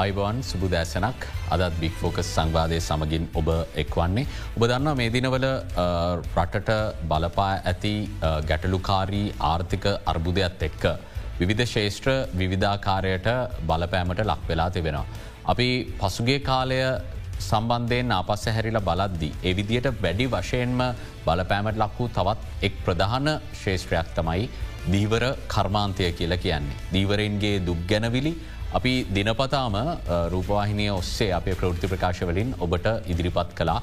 අයිබවන් සුබු දෑසනක් අදත් බික් ෆෝකස් සංවාදය සමගින් ඔබ එක්වන්නේ. ඔබ දන්න මේ දිනවල රටට බලපා ඇති ගැටලුකාරී ආර්ථික අර්බුදයක් එක්ක. විවිධ ශේෂත්‍ර විවිධාකාරයට බලපෑමට ලක් වෙලා තිබෙනවා. අපි පසුගේ කාලය සම්බන්ධයෙන් ආපස්ස හැරිල බලද්දී. එවිදියට වැඩි වශයෙන්ම බලපෑමට ලක් වූ තවත් එක් ප්‍රධාන ශේෂත්‍රයක් තමයි දීවර කර්මාන්තය කියලා කියන්නේ. දීවරන්ගේ දුක් ගැනවිලි අපි දිනපතාම රූපවාහිනය ඔස්සේ අපේ ප්‍රෘති ප්‍රකාශවලින් ඔබට ඉදිරිපත් කලා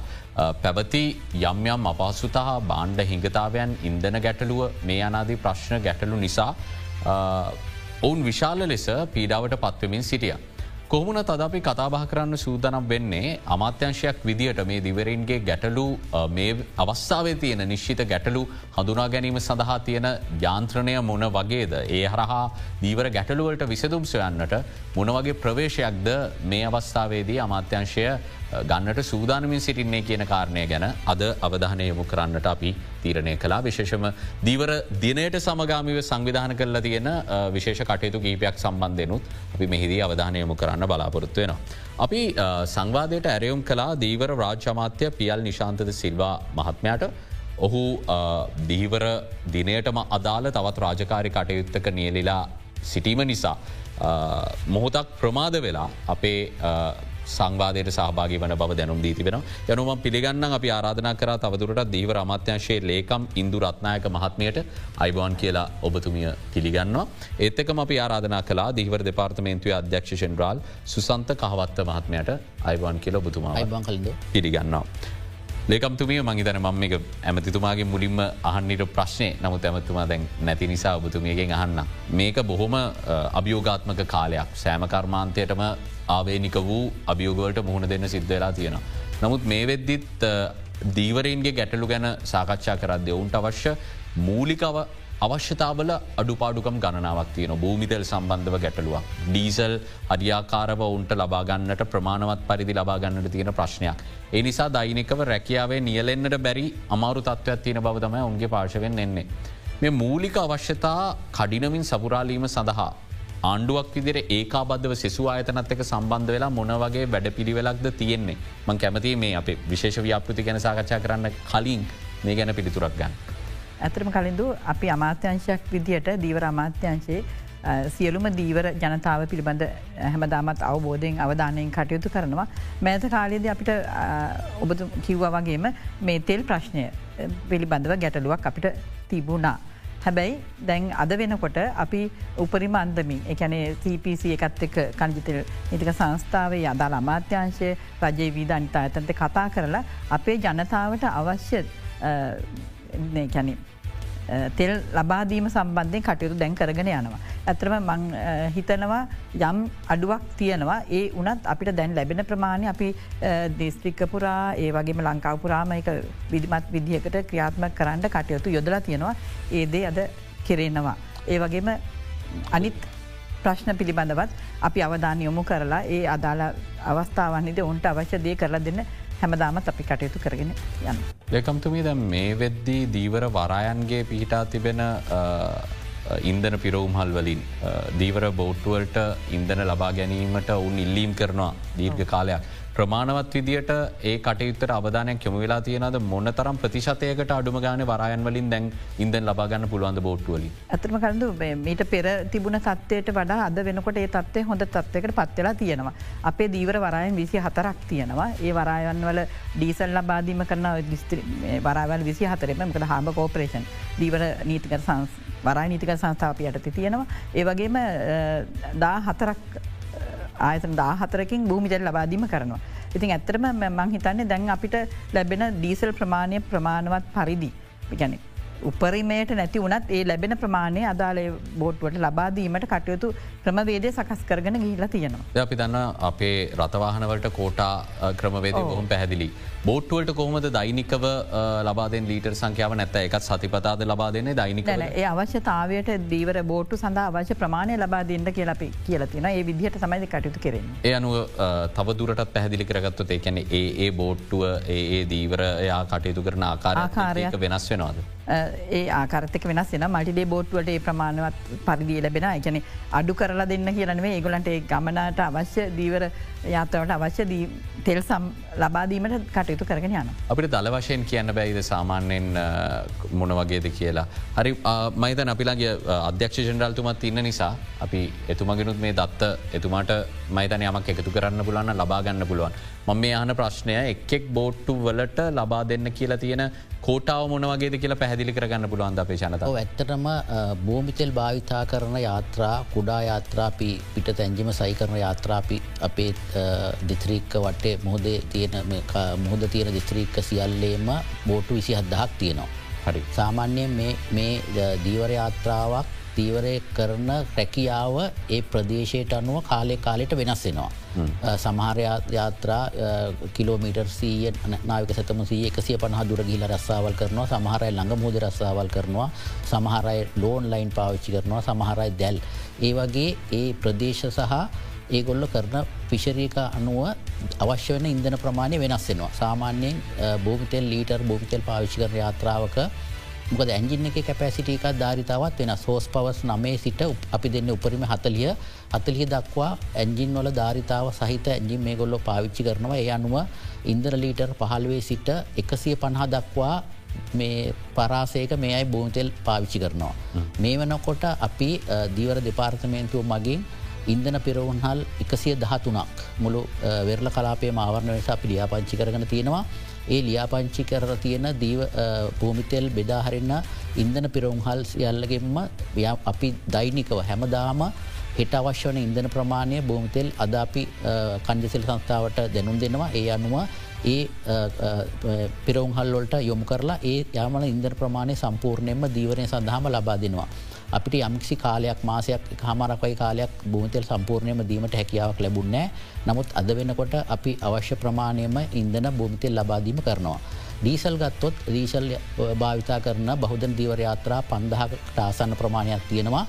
පැවති යම් යම් අපහසුතා බාණ්ඩ හිංගතාවයන් ඉන්දන ගැටලුව මේ අනාදී ප්‍රශ්න ගැටලු නිසා ඔවුන් විශාල ලෙස පීඩාවට පත්වමින් සිටිය. කොහමුණ තද අපි කතාබහ කරන්න සූදනම් වෙන්නේ අමාත්‍යංශයක් විදිහට මේ දිවරන්ගේ ගැටලු මේ අවස්ථාවේ තියෙන නිශ්චිත ගැටලු හඳුනා ගැනීම සඳහා තියෙන යාන්ත්‍රණය මොන වගේද. ඒ හරහා දීවර ගැටලුවලට විසදුම් සොයන්නට මොනවගේ ප්‍රවේශයක්ද මේ අවස්ථාවේදී අමාත්‍යංශය ගන්නට සූදානමින් සිටින්නේ කියන කාරණය ගැන අද අවධානය යොමු කරන්නට අපි තීරණය කලා විශේෂම දීවර දිනයට සමගාමිව සංවිධාන කරලා තියෙන විශේෂ කටයුතු කීපයක් සම්බන්ධයනුත් අපි මෙහිදී අවධානය යොමු කරන්න බලාපොරොත්තු වෙනවා. අපි සංවාදයට ඇරයුම් කලා දීවර රාජ්‍යමාත්‍ය පියල් නිශාන්තද සිල්වා මහත්මයට ඔහු දීවර දිනයටම අදාළ තවත් රාජකාරි කටයුත්තක නියලිලා සිටීම නිසා. මොහොතක් ප්‍රමාද වෙලා අපේ සංවාදයට සහභාගි වන බව දැනුම් දී තිබෙන යනුවම් පිළිගන්න අපි ආරාධනා කර තවදුරට දීවර අමාත්‍යංශයේ ලේකම් ඉන්දු රත්නායක මහත්මයට අයිබෝන් කියලා ඔබතුමිය පිළිගන්නවා. ඒත්තකම අපි ආරාධනා කලා දීවර දෙපාර්තමේන්තුවේ අධ්‍යක්ෂ ෂෙන්ඩ්‍රාල් සුසන්ත කහවත්ත මහත්මයට අයිබන් කියල ඔබතුමා අයිබන් කලද පිළිගන්නවා. ලේකම්තුමිය මංහිතන මම එක ඇමතිතුමාගේ මුලින්ම අහන්නිට ප්‍රශ්නය නමුත් ඇමතුමා දැන් නැති නිසා ඔබතුමියගෙන් අහන්න. මේක බොහොම අභියෝගාත්මක කාලයක් සෑම කර්මාන්තයටම ආවේනික වූ අභියෝගවලට මුහුණ දෙන්න සිද්ධ වෙලා තියෙනවා. නමුත් මේ වෙද්දිත් දීවරන්ගේ ගැටලු ගැන සාකච්ඡා කරද්‍ය ඔවුන්ට අවශ්‍ය මූලිකව අවශ්‍යතාවල අඩුපාඩුකම් ගණනාවක් තියෙන භූමිතෙල් සම්බන්ධව ගැටලුවක්. ඩීසල් අධ්‍යාකාරව ඔවුන්ට ලබාගන්නට ප්‍රමාණවත් පරිදි ලබාගන්නට තියෙන ප්‍රශ්නයක්. ඒ නිසා දෛනිකව රැකියාවේ නියලෙන්න්නට බැරි අමාරු තත්ත්වයක් තියෙන බවතම ඔුන්ගේ පාශවෙන් එන්නේ. මේ මූලික අවශ්‍යතා කඩිනමින් සපුරාලීම සඳහා ආණ්ඩුවක් විදිර ඒකාබද්ධව සෙසු අයතනත් එක සම්බන්ධ වෙලා මොන වගේ වැඩ පිළිවෙලක්ද තියෙන්නේ මං කැමති මේ අප විශේෂ ව්‍යාපෘති ගැන සාකච්ඡා කරන්න කලින් මේ ගැන පිළිතුරක් ගන්න. ඇතරම කලින්දු අපි අමාත්‍යංශයක් විදිහට දීවර අමාත්‍යංශයේ සියලුම දීවර ජනතාව පිළිබඳ හැමදාමත් අවබෝධයෙන් අවධානයෙන් කටයුතු කරනවා. මෑත කාලයේද අපිට ඔබ කිව්වා වගේම මේ තෙල් ප්‍රශ්නය පිළිබඳව ගැටලුවක් අපිට තිබුණා. හැබැයි දැන් අද වෙනකොට අපි උපරිම අන්දමින් එකැනේ CPC එකත් එක් කණජිතල් නිතික සංස්ථාවේ අදාළ අමාත්‍යංශය රජයේ වීද අනිතා ඇතන්ත කතා කරලා අපේ ජනතාවට අවශ්‍ය කැනේ තෙල් ලබාදීම සම්බන්ධය කටයුතු දැන් කරගෙන යනවා. ඇතරම මං හිතනවා යම් අඩුවක් තියෙනවා ඒ උනත් අපිට දැන් ලැබෙන ප්‍රමාණය අපි දේස්ත්‍රික්ක පුරා ඒ වගේම ලංකාවපුරාම එක විදිමත් විදිහකට ක්‍රියාත්ම කරන්න කටයුතු යොදලා තියෙනවා ඒදේ අද කෙරෙනවා. ඒ වගේම අනිත් ප්‍රශ්න පිළිබඳවත් අපි අවධාන යොමු කරලා ඒ අදාළ අවස්ථාවන්නේද ඔන්ට අවශ්‍ය දේ කරලා දෙන්න හැමදාමත් අපි කටයුතු කරගෙන යන්න. දෙකම්තුමී ද මේ වෙද්දී දීවර වරායන්ගේ පිහිටා තිබෙන ඉන්දන පිරවුම්හල් වලින් දීවර බෝට්ටුවලට ඉන්දන ලබා ගැනීමට ඔවුන් ඉල්ලීම් කරනවා දීර්ඝ කාලයක්. ප්‍රමාණවත් විදිට ඒ කටයුත්තර අවධානයක් යොම වෙලා තියෙනද මොන්න තරම් ප්‍රතිශතයකට අඩුම ගාන වරයන් වලින් දැන් ඉන්දන් ලබාගන්න පුළුවන්ද බෝට්ටුවලින්. ඇතම කඳු මීට පෙර තිබුණ තත්වයට වඩා අද වෙනකොට ඒ තත්වය හොඳ තත්වයකට පත්වෙලා තියෙනවා. අපේ දීවර වරයන් විසි හතරක් තියෙනවා ඒ වරයන් වල ඩීසල් ලබාදීම කරන වරවල් විසි හතරෙම මකද හාම කෝපරේෂන් දීවර නීතිකර සංස් වරයි නීතික සංස්ථාපය යටති තියෙනවා. ඒ වගේම දා හතරක් ආයතන දාහතරකින් භූමිජල් ලබාදීම කරනවා. ඉතින් ඇත්තරම මං හිතන්නේ දැන් අපිට ලැබෙන ඩීසල් ප්‍රමාණය ප්‍රමාණවත් පරිදි ගැන උපරිමයට නැති වනත් ඒ ලැබෙන ප්‍රමාණය අදාලේ බෝට්ුවට ලබාදීමට කටයුතු ක්‍රමවේදය සකස් කරගෙන ගීලා තියෙනවා. අපි දන්න අපේ රතවාහනවලට කෝටා ක්‍රමවේද බොහොම පැහැදිලි. බෝට්ටුවලට කොහොමද දෛනිකව ලබාදෙන් ලීටර් සංඛ්‍යාව නැත එකත් සතිපතාද ලබා දෙන්නේ දෛනික ඒ අවශ්‍යතාවයට දීවර බෝට්ටු සඳ අවශ්‍ය ප්‍රමාණය ලබා දෙන්න කියලපි කියලතින ඒ විදිහට සමයිද කටයුතු කරෙන. ඒ අනුව තවදුරටත් පැහදිලි කරගත්තු ඒකැන ඒ ඒ බෝට්ටුව ඒ දීවර එයා කටයුතු කරන ආකාර ආකාරයක් වෙනස් වෙනවාද. ඒ ආකරතක වෙනස් වෙන මටිඩේ බෝට්ුවට ඒ ප්‍රමාණවත් පරිදිය ලැබෙන එකන අඩු කරලා දෙන්න කියලනේ ඒගොලන්ට ගමනට අවශ්‍ය දීවර යාත්‍රවට අවශ්‍ය තෙල් සම් ලබාදීමට කටයුතු කරගෙන යන. අපිට දල වශයෙන් කියන්න බැයිද සාමාන්‍යයෙන් මොන වගේද කියලා. හරි මයිත අපිලාගේ අධ්‍යක්ෂ ජනරල්තුමත් ඉන්න නිසා අපි එතුමගෙනුත් මේ දත්ත එතුමාට මයිතන යමක් එකතු කරන්න පුලන්න ලබාගන්න පුළුවන්. මම මේ ආන ප්‍රශ්නය එක්ෙක් බෝට්ටු වලට ලබා දෙන්න කියලා තියෙන කෝටාව මොනවගේ කියලා පැහදිලි කරගන්න පුළුවන් අපේ ජනත ඇත්තටම භූමිතෙල් භාවිතා කරන යාත්‍රා කුඩා යාත්‍රාපි පිට තැන්ජිම සයි කරන යාත්‍රාපි අපේ දිත්‍රීක්ක වටේ මුහදේ තියෙන මුහද තියෙන දිස්ත්‍රීක්ක සියල්ලේම බෝට්ටු විසි හදදහක් තියෙනවා. හරි සාමාන්‍යයෙන් මේ දීවර යාත්‍රාවක් තීවරය කරන රැකියාව ඒ ප්‍රදේශයට අනුව කාලෙ කාලෙට වෙනස්සෙනවා. සමහර යාත්‍රා කිලෝමීටර් සීය නායක සතම සී එකසිය පහ දුර ගිල රස්සාවල් කරනවා සමහරයි ළඟ මුද රස්සාවල් කරනවා සමහරයි ලෝන් ලයින් පාවිච්චි කරනවා සමහරයි දැල්. ඒ වගේ ඒ ප්‍රදේශ සහ ඒගොල්ල කරන පිෂරීක අනුව අවශ්‍ය වන ඉන්දන ප්‍රමාණය වෙනස්සෙනවා. සාමාන්‍යයෙන් භූමිතෙල් ලීටර් භූමිතෙල් පාවිච්චි කර යාත්‍රාවක මොකද ඇන්ජින එක කැපැසිටිකක් ධාරිතාවත් වෙන සෝස් පවස් නමේ සිට අපි දෙන්න උපරිම හතලිය. හතලිය දක්වා ඇන්ජින් වල ධාරිතාව සහිත ඇජින් මේ ගොල්ලො පාවිච්චි කරනවා. ඒ අනුව ඉන්දර ලීටර් පහල්වේ සිට එකසිය පණහා දක්වා මේ පරාසයක මේ අයි බෝතෙල් පාවිච්චි කරනවා. මේ වනකොට අපි දීවර දෙපාර්තමේන්තුව මගින් ඉන්දන පිරවුන්හල් එකසිය දහතුනක් මුළු වෙරල කලාපේ මාවරණ වෙසා අපි ලියාපංචි කරගන තියෙනවා ඒ ලියාපංචි කර තියෙන දීව භූමිතෙල් බෙදාහරන්න ඉන්දන පිරවුන්හල් යල්ලගෙන්ම අපි දෛනිකව හැමදාම හිට අවශ්‍යවන ඉන්දන ප්‍රමාණය භූමිතෙල් අද අපි කණ්ජසිල් සංස්ථාවට දැනුම් දෙනවා ඒ අනුව ඒ පිරවුන්හල්ලොල්ට යොමු කරලා ඒ යාමල ඉන්දර ප්‍රමාණය සම්පූර්ණයෙන්ම දීවරය සඳහම ලබා දෙනවා. අපිට යම්කිසි කාලයක් මාසයක් හමරක්වයි කාලයක් භූමිතෙල් සම්පූර්ණයම දීමට හැකියාවක් ලැබුන්නෑ නමුත් අද වෙනකොට අපි අවශ්‍ය ප්‍රමාණයම ඉන්දන භූමිතෙල් ලබාදීම කරනවා. දීසල් ගත්තොත් දීශල් භාවිතා කරන බහුදන දීවර යාත්‍රා පන්දහකට ආසන්න ප්‍රමාණයක් තියෙනවා.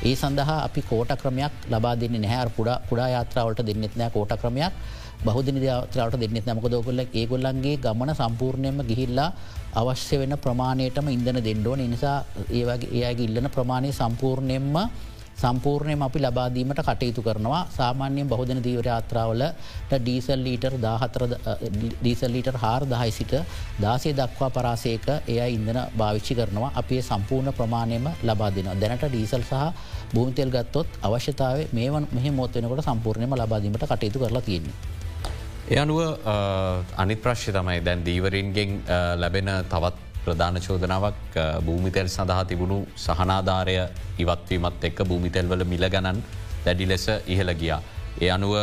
ඒ සඳහා අපි කෝට ක්‍රමයක් ලබා දෙන්නේ නැහැ පුඩා කුඩා යාත්‍රාවලට දෙන්නෙත් නෑ කෝට ක්‍රමයක් බහුදින යාත්‍රාවට දෙන්නෙත් නමකදෝකොල්ල ඒගොල්ලන්ගේ ගමන සම්පූර්ණයම ගිහිල්ලා අවශ්‍ය වෙන ප්‍රමාණයටම ඉන්දන දෙන්ඩෝ නිසා ඒවගේ ඒගේ ඉල්ලන ප්‍රමාණය සම්පූර්ණයෙන්ම සම්පූර්ණයම අපි ලබාදීමට කටයුතු කරනවා. සාමාන්‍යයෙන් බහුදන දීවර යාත්‍රාවලට ඩීසල් ලීටර් දාහතර ඩීසල් ලීටර් හාර දහයි සිට දාසේ දක්වා පරාසයක එය ඉන්දන භාවිච්චි කරනවා. අපේ සම්පූර්ණ ප්‍රමාණයම ලබා දෙන දැනට ඩීසල් සහ භූමිතෙල් ගත්තොත් අවශ්‍යතාව මේ මෙහ මොත්වෙනකොට සම්පූර්ණයම ලබාදීමට කටයුතු කරලා තියෙන්නේ. ඒ අනුව අනි ප්‍රශ්්‍ය තමයි දැන් දීවරින්ගෙන් ලැබෙන තවත් ප්‍රධාන චෝදනාවක් භූමිතෙල් සඳහා තිබුණු සහනාධාරය ඉවත්වීමත් එක්ක භූමිතෙල්වල මිල ගණන් දැඩි ලෙස ඉහළ ගියා. ඒ අනුව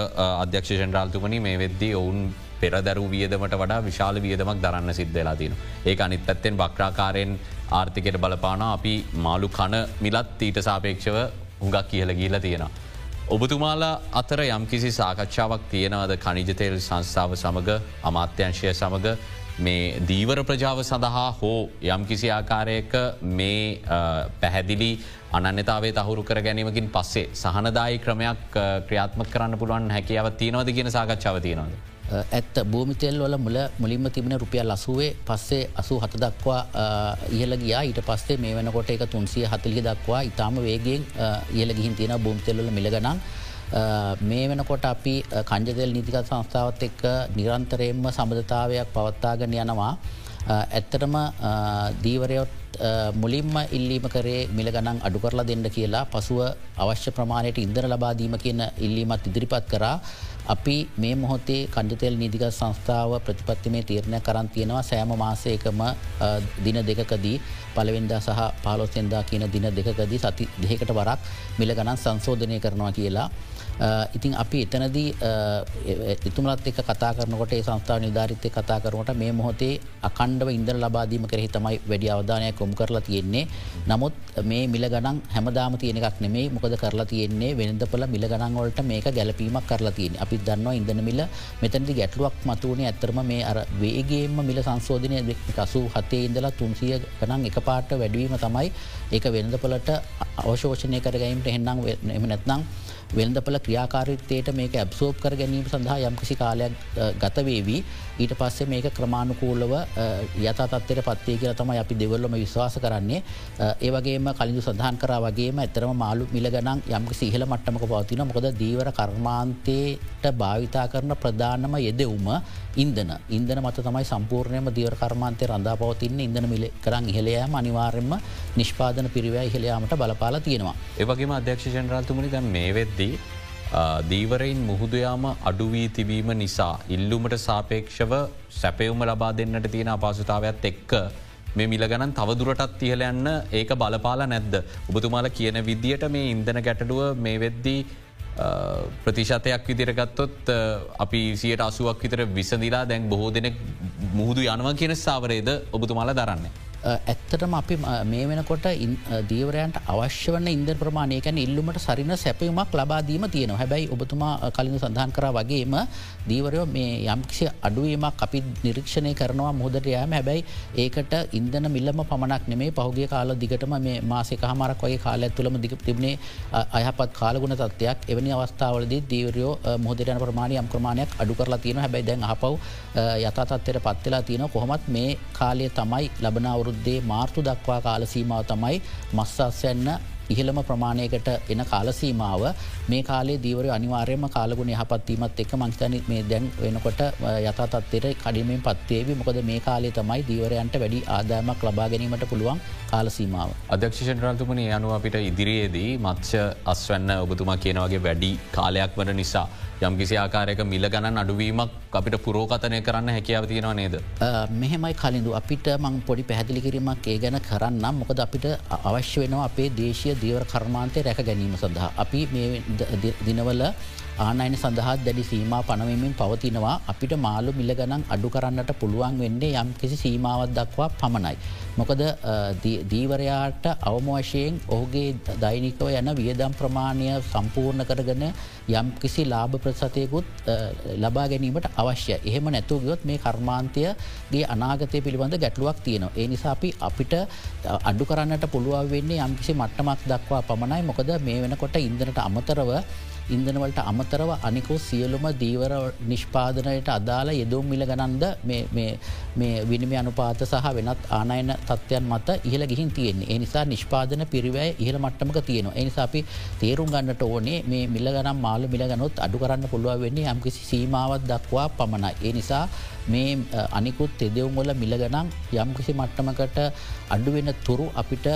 අධ්‍යක්ෂ ජනරාල්තුමනි මේ වෙද්දී ඔවුන් පෙරදැරු වියදමට වඩා විශාල වියදමක් දරන්න සිද්ධලා තින. ඒ අනිත් පැත්තෙන් වක්්‍රාකාරයෙන් ආර්ථිකයට බලපාන අපි මාළු කණ මිලත් ඊට සාපේක්ෂව හුඟක් කියල ගීල තියෙනවා. ඔබතුමාලා අතර යම්කිසි සාකච්ඡාවක් තියෙනවද කනිජතෙල් සංස්ථාව සමඟ අමාත්‍යංශය සමඟ මේ දීවර ප්‍රජාව සඳහා හෝ යම්කිසි ආකාරයක මේ පැහැදිලි අනන්‍යතාවේ තහුරු කර ගැනීමකින් පස්සේ සහනදායි ක්‍රමයක් ක්‍රියාත්ම කරන්න පුළුවන් හැකියාව තියෙනවද කියෙන සාකච්ඡාව තියෙනවද. ඇත්ත භූමිතෙල් වල මුල මුලින්ම තිබෙන රුපියල් අසුවේ පස්සේ අසු හත දක්වා ඉහල ගියා. ඊට පස්සේ මේ වනකොට එක තුන්සිය හතලිය දක්වා ඉතාම වේගෙන් ඉහල ගිහින් තියෙන භූමිතෙල්ල මිලගනන් මේ වෙනකොට අපි කංජදෙල් නිතිකත් සංස්ථාවත් එක්ක නිරන්තරයෙන්ම සබඳතාවයක් පවත්තාගෙන යනවා. ඇත්තටම දීවරයොත් මුලින්ම ඉල්ලීම කරේ මිල ගණන් අඩු කරලා දෙන්න කියලා පසුව අවශ්‍ය ප්‍රමාණයට ඉන්දර ලබාදීම කියන ඉල්ලීමත් ඉදිරිපත් කරා. අපි මේ මොහොතේ කණ්ඩතෙල් නිදිගත් සංස්ථාව ප්‍රතිපත්තිමේ තීරණය කරන් තියෙනවා. සෑම මාසයකම දින දෙකකදී පලවෙන්දා සහ පාලොස්සෙන්දා කියන දින දෙකදී සති දෙකට වරක් මිල ගණන් සංශෝධනය කරනවා කියලා Uh, ඉතින් අපි එතනදී uh, එතුමලත් එක කතා කරනකොට ඒ සංස්ථාව නිධාරිතය කතා කරනට මේ මොහොතේ අකණ්ඩව ඉන්දර ලබාදීම කරහි තමයි වැඩි අවධානය කොම් කරලා තියෙන්නේ. නමුත් මේ මිල ගණන් හැමදාම තියෙන එකක් නෙමේ මොකද කරලා තියෙන්නේ? වෙනදපල මිල ගණන්වලට මේක ගැලපීමක් කරලා තියෙන අපි දන්නවා ඉදන මිල මෙතැනදි ගැටලුවක් මතුවනේ ඇතරම මේ අර වේගේම මිල සංශෝධනය කසු හතේ ඉඳලා තුන්සිය ගනන් එක පාට වැඩවීම තමයි ඒක වෙනදපලට අවශෝෂණය කරගයිමට එන්නම් එම නැත්නම් වෙළඳපල ක්‍රියාකාරිත්තයට මේක ඇබ්සෝප් කර ගැනීම සඳහා යම්කිසි කාලයක් ගතවේවී ඊට පස්සේ මේක ක්‍රමාණුකූලව යතතත්වයට පත්වේ කියල තමයි අපි දෙවල්ලම විශ්වාස විශ්වාස කරන්නේ ඒවගේම කලින්දු සඳහන් කර වගේම ඇතරම මාලු මිල ගනන් යම්ක සිහල මට්ටමක පවතින මොකද දීවර කර්මාන්තයට භාවිතා කරන ප්‍රධානම යෙදෙවුම ඉන්දන ඉන්දන මත තමයි සම්පූර්ණයම දීවර කර්මාන්තය රඳා පවතින්න. ඉදන මිල කරන් ඉහලයම අනිවාර්යෙන්ම නිෂ්පාදන පිරිවෑ ඉහලයාමට බලපාලා තියෙනවා. ඒවගේම අධ්‍යක්ෂ ජනරාතුමනි දැන් මේ වෙද්දී දීවරයින් මුහුදයාම අඩුවී තිබීම නිසා ඉල්ලුමට සාපේක්ෂව සැපයුම ලබා දෙන්නට තියෙන අපසුතාවත් එක්ක මේ මිලගනන් තවදුරටත් තිහලයන්න ඒක බලපාලා නැද්ද. ඔබතුමාල කියන විදියට මේ ඉන්දන ගැටඩුව මේ වෙද්දී ප්‍රතිශතයක් විදිරගත්තොත් අපි සියට අසුවක් විතර විසදිලා දැන් බොහෝ දෙනෙක් මුහුදු යනව කියන සාවරේද ඔබතුමාල දරන්නේ. ඇත්තටම අපි මේ වෙනකොට දීවරයන්ට අවශ්‍ය වන්න ඉන්ද ප්‍රමාණයකැන ඉල්ලුමට සරින සැපයුමක් ලබාදීම තියෙන හැබැයි ඔබතුමා කලින් සඳහන් කර වගේම දීවරයෝ මේ යම්කිසි අඩුවීමක් අපි නිරීක්ෂණය කරනවා මුහදට යෑම. හැබැයි ඒකට ඉන්දන මිල්ලම පමණක් නෙමේ පහුගේ කාල දිගටම මේ මාසක හමරක් වගේ කාල ඇතුළම දිග තිබුණේ අයහපත් කාලගුණ තත්වයක් එවැනි අවස්ථාවලදී දීවරයෝ මුහදරයන ප්‍රමාණය යම් ප්‍රමාණයක් අඩු කරලා තියෙන හැබැයි දැන් අපව යතත්වයට පත්වෙලා තියෙන කොහොමත් මේ කාලය තමයි ලබනවරු අවුරුද්දේ මාර්තු දක්වා කාලසීමාව තමයි මස්සස්සයන්න ඉහළම ප්‍රමාණයකට එන කාලසීමාව මේ කාලේ දීවර අනිවාර්යම කාලගුණ යහපත්වීමත් එක මංස්තන මේ දැන් වෙනකොට යතතත්වයට කඩිමෙන් පත්තේවි මොකද මේ කාලේ තමයි දීවරයන්ට වැඩි ආදායමක් ලබා ගැනීමට පුළුවන්. කාලසීමාව. අධ්‍යක්ෂෂන් රන්තුමනි යනු අපිට ඉදිරියේදී මත්්‍ය අස්වන්න ඔබතුමා කියනවගේ වැඩි කාලයක් වන නිසා. යම්කිසි ආකාරයක මිල ගණන් අඩුවීමක් අපිට පුරෝකතනය කරන්න හැකියාව තියෙනවා නේද. මෙහෙමයි කලින්ඳු අපිට මං පොඩි පැහැදිලි කිරීමක් ඒ ගැන කරන්නම් මොකද අපිට අවශ්‍ය වෙනවා අපේ දේශය දීවර කර්මාන්තය රැක ගැනීම සඳහා. අපි දිනවල ආනයන සඳහත් දැඩි සීම පනවමින් පවතිනවා අපිට මාලු මිල ගණන් අඩු කරන්නට පුළුවන් වෙන්නේ යම් කිසි සීමාවත් දක්වා පමණයි. මොකද දීවරයාට අවම වශයෙන් ඔහුගේ දෛනිකව යන වියදම් ප්‍රමාණය සම්පූර්ණ කරගන යම් කිසි ලාභ ප්‍රසතයකුත් ලබා ගැනීමට අවශ්‍ය එහෙම නැතුගයොත් මේ කර්මාන්තයගේ අනාගතය පිළිබඳ ගැටලුවක් තියෙනවා. ඒ නිසාපි අපිට අඩු කරන්නට පුළුවන් වෙන්නේ යම්කිසි මට්ටමක් දක්වා පමණයි මොකද මේ වෙනකොට ඉන්දනට අමතරව ඉන්දනවලට අමතරව අනිකෝ සියලුම දීවර නිෂ්පාදනයට අදාළ යෙදුම් මිල ගනන්ද මේ විනිම අනුපාත සහ වෙනත් ආනයන තත්වයන් මත ඉහල ගිහින් තියෙන්නේ එනිසා නිෂ්පාදන පිරිවෑ ඉහල මට්ටමක තියෙනවා එනිසාපි තේරුම් ගන්නට ඕනේ මේ මිල ගනම් මාල මිල ගනොත් අඩු කරන්න පුළුව වෙන්නේ යම්කිසි සීමාවත් දක්වා පමණයි. ඒ නිසා මේ අනිකුත් එදෙවුම්වල මිලගනන් යම්කිසි මට්ටමකට අඩුවෙන තුරු අපිට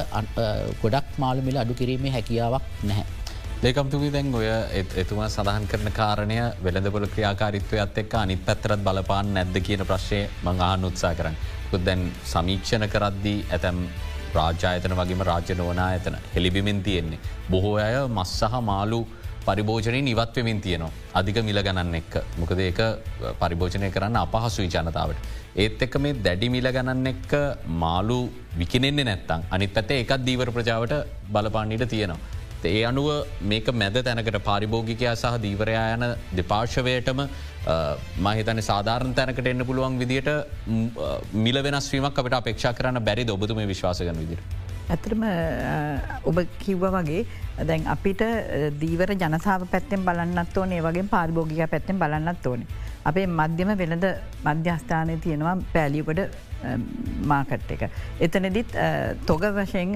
ගොඩක් මාළු මිල අඩු කිරීමේ හැකියාවක් නැහැ. ලේකම්තුමි දැන් ඔය එතුමා සඳහන් කරන කාරණය වෙළඳපොල ක්‍රියාකාරිත්වයත් එක්ක අනිත් පැත්තරත් බලපාන් නැද්ද කියන ප්‍රශ්ය මංආන උත්සා කරන්න. දැන් සමීක්ෂණ කරද්දී ඇතැම් රාජායතන වගේම රාජ්‍ය නොවනා ඇතන හෙළිබිමෙන් තියෙන්නේ. බොහෝ අය මස් සහ මාලු පරිභෝජනය නිවත්වමින් තියනවා. අධික මිල ගණන්න එක්ක මොකද ඒක පරිභෝජනය කරන්න අපහසුයි ජනතාවට. ඒත් එක්ක මේ දැඩි මිල ගණන්න එක්ක මාලු විකිනෙන්නේ නැත්තං අනිත් පැත්තේ එකත් දීවර ප්‍රජාවට බලපාන්නට තියෙනවා. ඒ අනුව මේක මැද තැනකට පාරිභෝගිකයා සහ දීවරයා යන දෙපාර්ශවයටම මහිතන සාධාරණ තැනකට එන්න පුළුවන් විදිට මිල වෙනස්වීමක් අපට අපේක්ෂා කරන්න බැරි ඔබතුම විශ්වාසගන විදිර. ඇතරම ඔබ කිව්ව වගේ දැන් අපිට දීවර ජනසාාව පැත්තෙන් බලන්නත් ඕන ඒ වගේ පාරිභෝගික පැත්තෙන් බලන්නත් ඕනේ. අපේ මධ්‍යම වෙළඳ මධ්‍යස්ථානය තියෙනවා පෑලියකට මාකට් එක. එතනදිත් තොග වශයෙන්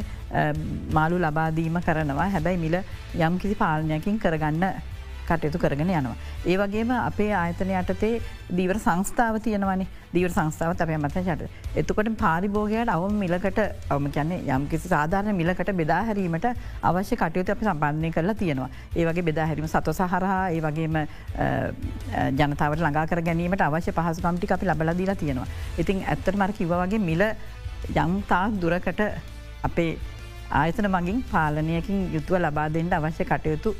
මාලු ලබාදීම කරනවා හැබැයි මිල යම් කිසි පාලනයකින් කරගන්න කටයුතු කරගෙන යනවා. ඒ වගේම අපේ ආයතන යටතේ දීවර සංස්ථාව තියෙනවනි දීවර සංස්ථාවත් අපේ මත චට. එතුකොට පාරිභෝගයට අවම මිලකට අවම කියන්නේ යම් කිසි සාධාරණ මිලකට බෙදාහැරීමට අවශ්‍ය කටයුතු අප සම්බන්ධය කරලා තියෙනවා. ඒ වගේ බෙදාහැරීම සතු සහරහා ඒ වගේම ජනතාවට ළඟාකර ගැනීමට අවශ්‍ය පහසුකම්ටි අපි ලබලදීලා තියෙනවා. ඉතින් ඇත්තට මර කිව වගේ මිල යංතා දුරකට අපේ ආයතන මගින් පාලනයකින් යුතුව ලබා දෙන්නට අවශ්‍ය කටයුතු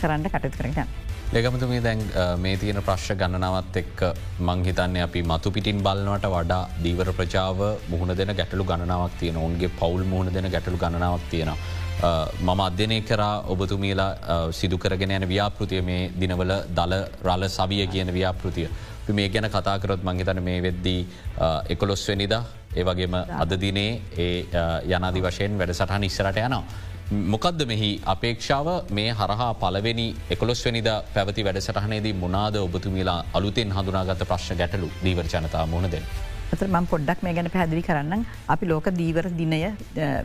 කරන්න කටයුතු කරගන්න. ලෙගමතුමේ දැන් මේ තියෙන ප්‍රශ්්‍ය ගණනාවත් එක්ක මංහිතන්නේ අපි මතු පිටින් බලන්නට වඩා දීවර ප්‍රජාව මුහුණ දෙන ගැටලු ගණනාවක් තියෙන ඔන්ගේ පවුල් මුහුණ දෙන ගැටලු ගණනාවක් තියෙනවා. මම අධ්‍යනය කරා ඔබතුමීලා සිදුකරගෙන යන ව්‍යාපෘතිය මේ දිනවල දල රල සවිය කියන ව්‍යාපෘතිය. මේ ගැන කතාකරොත් මංහිතන මේ වෙද්දී එකොලොස්වනිදා ඒවගේම අද දිනේ ඒ යනාදි වශයෙන් වැඩ සටහන් ඉස්සරට යනවා. මොකක්ද මෙහි අපේක්ෂාව? මේ හරහා පලවෙනි එකොළොස්වනිද පැවති වැඩසටහනේදී මොනාද ඔබතුමිලා අලුතෙන් හඳුනාගත ප්‍රශ්න ගැටලු. දීවර ජනතා මුණ දෙෙන. ඇතර ම පොඩ්ඩක් මේ ගැන පැදිලි කරන්න අපි ලෝක දීවර දිනය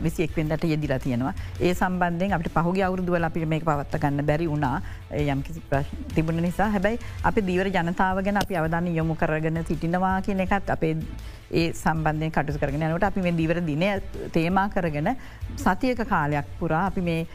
විසිෙක්වෙන්දට යෙදිලා තියෙනවා. ඒ සම්බන්ධයෙන් අපට පහුගේ අවුරුදුවල අපිට මේ පවත්ත ගන්න බැරි වුණා. යම්කිසි තිබුණ නිසා. හැබැයි අපි දීවර ජනතාව ගැන අපි අවධාන යොමු කරගෙන සිටිනවා කියන එකත් අපේ ඒ සම්බන්ධය කටු කරගෙන නට අපි මේ දීවර දිනය තේමා කරගෙන සතියක කාලයක් පුරා අපි මේ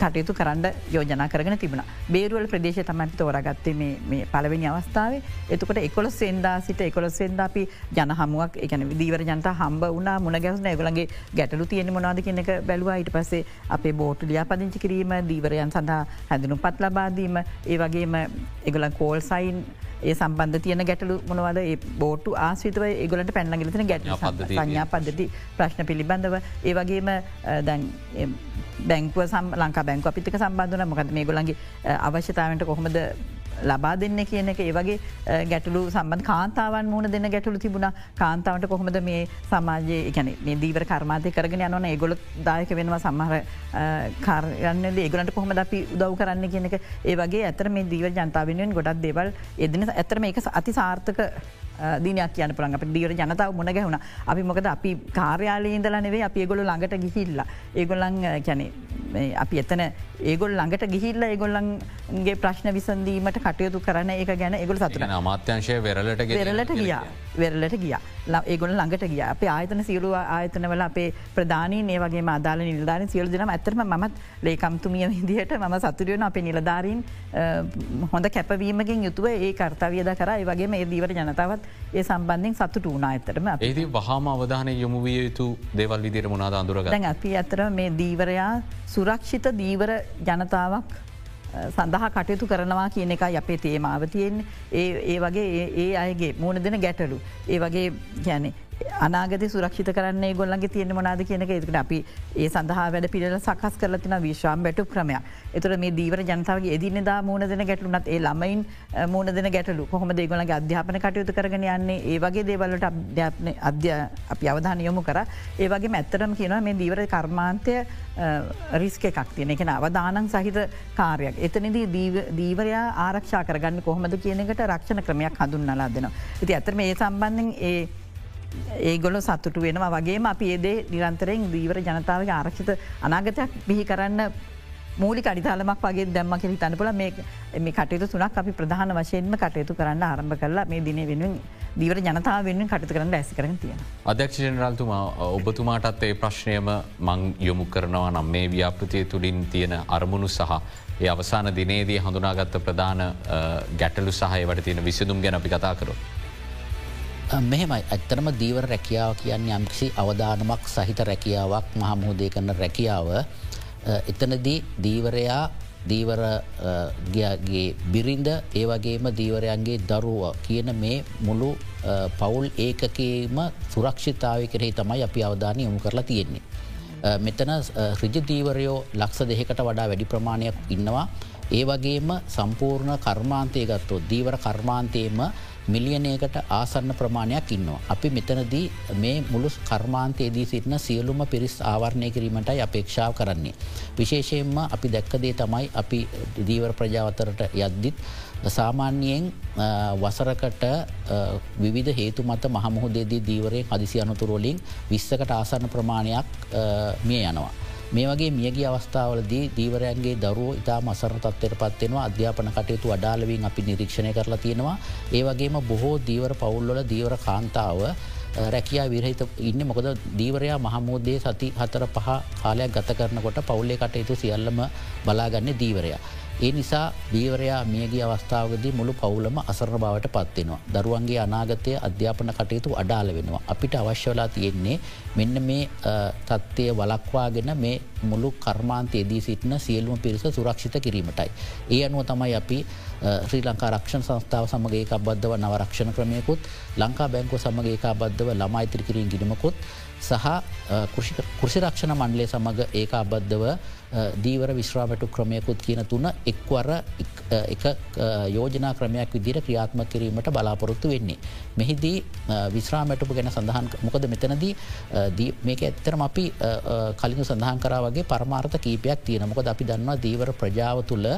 කටයුතු කරන්න යෝජනා කරගෙන තිබුණ. බේරුවල් ප්‍රදේශ තමන්ට තෝරගත්තේ මේ පලවෙනි අවස්ථාවේ. එතකට එකොලොස් සෙන්දා සිට එකොලොස් සෙන්ද අපි ජන හමුවක් එකන දීවර ජනත හම්බ වනා මුණ ගැවන ගලගේ ගැටලු තියෙන මොනාද කෙනෙක බැලවා. ඊට පසේ අපේ බෝටු ලියා පදිංචි කිරීම දීවරයන් සඳහා හැඳනු පත් ලබාදීම ඒ වගේම එගලන් කෝල් සයින් ඒ සම්බන්ධ තියන ගැටලු මොනවද? බෝට්ටු ආශ්‍රිතව ඒගොලට පැන්නගලතින ගැට සංඥා පද්ධති ප්‍රශ්න පිළිබඳව. ඒ වගේම දැන් බැංකුව සම් ලංකා බැංකු අපිතික සම්බන්ධන මොකද මේ ගොලන්ගේ අවශ්‍යතාවට කොහොමද ලබා දෙන්න කියන එක. ඒවගේ ගැටලු සම්බන් කාන්තාවන් මුණ දෙන්න ගැටලු තිබුණ. කාන්තාවට කොහොමද මේ සමාජය එකන මේ දීවර කර්මාතය කරගෙන යනවන? ඒගොල දායක වෙනවා සම්හර කාරයන්න ඒගලට කොහොම අපි උදව් කරන්න කියනක ඒවගේ ඇතර මේ දීව ජනතාවෙනුවෙන් ගොඩක් දෙවල් එදන ඇතරම එක අති සාර්ථක දිනයක් කියන පුළන් අප දියර ජනතාව මුණ ගැහුණ. අපි මොකද අපි කාර්යාලය ඉදලනවේ අපි ඒගොල ළඟට ගිහිල්ලා. ඒගොල්ලන් කැනෙ අපි එතන ඒගොල් ළඟට ගිහිල්ල ඒගොල්ලන්ගේ ප්‍රශ්න විසන්දීමට කටයුතු කරන එක ගැන ඒගොල සතුර අමාත්‍යංශය වෙරලට වෙරලට ගියා. වෙරලට ගිය. ඒගොල ළඟට ගිය. අප ආයතන සියලු ආයතනවල අපේ ප්‍රධානී ඒ වගේ අදාල නිල්ධාන සියලු දෙන ඇතරම මත් ලේකම්තුමිය විදිහට ම සතුරියන අපේ නිලධාරීන් හොඳ කැපවීමකින් යුතුව ඒ කර්තාවියද කර. ඒ වගේ මේ දීවට ජනතාවත් ඒ සම්බන්ධෙන් සතුට වුණා ඇතරම ඒදී වහම අවධානය යොමුවිය යුතු දේවල් විදිර මොනාද අඳුරග අපි අතර මේ දීවරයා සුරක්ෂිත දීවර ජනතාවක් සඳහා කටයුතු කරනවා කියන එක අපේ තේමාව තියෙන් ඒ වගේ ඒ අයගේ මුණ දෙන ගැටලු. ඒ වගේ ගැනෙ අනාගත සුරක්ෂිත කරන්න ගොල්ලන්ගේ තියෙන මොනාද කියනක එකට අපි ඒ සඳහා වැඩ පිළ සකස් කරලතින විශ්වාම් බැටු ක්‍රමයක්. එතුර මේ දීවර ජනතාවගේ එදිනෙදා මූුණ දෙන ගැටලුනත් ඒ ළමයින් මූුණ දෙන ගැටලු කොහොම දේගොලගේ අධ්‍යාපන කටයුතු කරගෙන යන්නේ? ඒ වගේ දේවල්ලට අධ්‍යාපන අධ්‍ය අපි අවධාන යොමු කර. ඒවගේ ඇත්තරම කියනවා මේ දීවර කර්මාන්තය රිස්ක එකක් තියෙන එක අවධානන් සහිත කාරයක් එතනදී දීවරයා ආරක්ෂා කරගන්න කොහොමද කියනකට රක්ෂණ ක්‍රමයක් හඳුන්නලා දෙනවා. ඉති ඇතරම ඒ සම්බන්ධෙන් ඒ ඒගොල සතුටු වෙනවා වගේම අපි ඒදේ නිරන්තරයෙන් දීවර ජනතාවගේ ආරක්ෂිත අනාගතයක් බිහි කරන්න මූලි අඩිතාලමක් වගේ දැම්ම කෙ තනපුල මේ කටයුතු තුනක් අපි ප්‍රධාන වශයෙන්ම කටයුතු කරන්න ආරම්භ කරලා මේ දින වෙනුවෙන් දීවර ජනතාව වෙනුවෙන් කටතු කරන්න ඇසි කරන තියෙන. අධ්‍යක්ෂ ජනරල්තුමා ඔබතුමාටත් ඒ ප්‍රශ්නයම මං යොමු කරනවා නම් මේ ව්‍යාපෘතිය තුළින් තියෙන අරමුණු සහ ඒ අවසාන දිනේදී හඳුනාගත්ත ප්‍රධාන ගැටලු සහයවට තියෙන විසිදුම් ගැන අපි කතා කරු. මෙහෙමයි ඇත්තරම දීවර රැකියාව කියන්න යම්කිසි අවධානමක් සහිත රැකියාවක් මහමුහදේ කරන රැකියාව එතනදී දීවරයා දීවරගේ බිරින්ද ඒ වගේම දීවරයන්ගේ දරුව කියන මේ මුළු පවුල් ඒකකේම සුරක්ෂිතාව කරෙහි තමයි අපි අවධානය යොමු කරලා තියෙන්නේ. මෙතන රිජදීවරයෝ ලක්ෂ දෙකට වඩා වැඩි ප්‍රමාණයක් ඉන්නවා. ඒ වගේම සම්පූර්ණ කර්මාන්තය ගත්තෝ දීවර කර්මාන්තයේම මිලියනයකට ආසන්න ප්‍රමාණයක් ඉන්නවා. අපි මෙතනදී මේ මුළු කර්මාන්තයේදී සිටින සියලුම පිරිස් ආවරණය කිරීමටයි අපේක්ෂාව කරන්නේ. විශේෂයෙන්ම අපි දැක්කදේ තමයි අපි දීවර ප්‍රජාවතරට යද්දිත් සාමාන්‍යයෙන් වසරකට විවිධ හේතු මත මහමුහදේදී දීවරය හදිසි අනතුරෝලින් විස්සකට ආසන්න ප්‍රමාණයක් මිය යනවා. මේ වගේ මියගිය අවස්ථාවලදී දීවරයන්ගේ දරුව ඉතා මසර තත්වයට පත්වෙනවා අධ්‍යාපන කටයුතු අඩාලවින් අපි නිරීක්ෂණය කරලා තියෙනවා. ඒ වගේම බොහෝ දීවර පවුල්වල දීවර කාන්තාව රැකයා විරහිත ඉන්න. මොකද දීවරයා මහමෝදේ සති හතර පහ කාලයක් ගත කරනකොට පවුල්ලේ කටයුතු සියල්ලම බලාගන්න දීවරයා. ඒ නිසා දීවරයා මියගිය අවස්ථාවකදී මුළු පවුලම අසරණ බවට පත්වෙනවා. දරුවන්ගේ අනාගතය අධ්‍යාපන කටයුතු අඩාල වෙනවා. අපිට අවශ්‍යවලා තියෙන්නේ මෙන්න මේ තත්ත්වය වලක්වාගෙන මේ මුළු කර්මාන්තයේදී සිටින සියලුම පිරිස සුරක්ෂිත කිරීමටයි. ඒ අනුව තමයි අපි ශ්‍රී ලංකා රක්ෂණ සංස්ථාව සමගේ එකබද්ධව නවරක්ෂණ ක්‍රමයකුත් ලංකා බැංකු සමගේ එකබද්ධව ළමයිතිර කිරීම ගිනමකුත් සහ කෘෂිරක්ෂණ මණ්ඩලේ සමඟ ඒක අබද්ධව දීවර විශ්‍රාමටු ක්‍රමයකුත් කියන තුන එක්වර එක යෝජනා ක්‍රමයක් විදිර ක්‍රියාත්ම කිරීමට බලාපොරොත්තු වෙන්නේ. මෙහිදී විශ්‍රාමටපු ගැන සඳහන් මොකද මෙතනදී මේක ඇත්තරම අපි කලින් සඳහන් කරා වගේ පරමාර්ථ කීපයක් තියෙන මොකද අපි දන්නවා දීවර ප්‍රජාව තුළ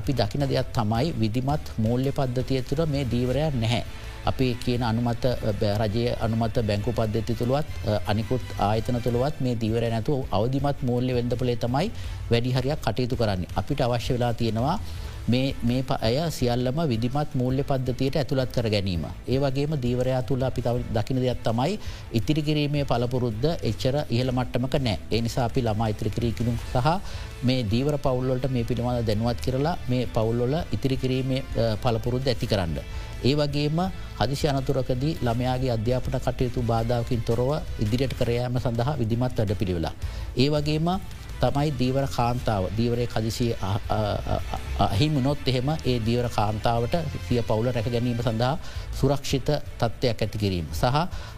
අපි දකින දෙයක් තමයි විදිමත් මූල්‍ය පද්ධතිය තුළ මේ දීවරයක් නැහැ. අපි කියන අනුමත රජය අනුමත බැංකු පද්ධති තුළුවත් අනිකුත් ආයතන තුළුවත් මේ දීවර නැතු අවධිමත් මූල්‍ය වෙන්දපලේ තමයි වැඩිහරයක් කටයුතු කරන්නේ. අපිට අවශ්‍ය වෙලා තියෙනවා මේ අය සියල්ලම විදිමත් මූල්‍ය පද්ධතියට ඇතුළත් කර ගැනීම. ඒ වගේම දීවරයා තුළ අපි දකින දෙයක් තමයි ඉතිරි කිරීමේ පලපුරුද්ධ එච්චර ඉහළ මට්ටමක නෑ. ඒ නිසා අපි ළමා ඉතිරි කිරීකිනු සහ මේ දීවර පවුල්ලට මේ පිළිබඳ දැනුවත් කරලා මේ පවුල්ලොල ඉතිරි කිරීමේ පලපුරුද්ධ ඇති කරන්න. ඒ වගේම හදිසි අනතුරකදී ළමයාගේ අධ්‍යාපන කටයුතු බාධාවකින් තොරව ඉදිරියට කරයෑම සඳහා විදිමත් වැඩ පිළිවෙලා. ඒ වගේම තමයි දීවර කාන්තාව දීවරය කදිසිය අහිමුණොත් එහෙම ඒ දීවර කාන්තාවට සිය පවුල රැක ගැනීම සඳහා සුරක්ෂිත තත්ත්වයක් ඇති කිරීම. සහ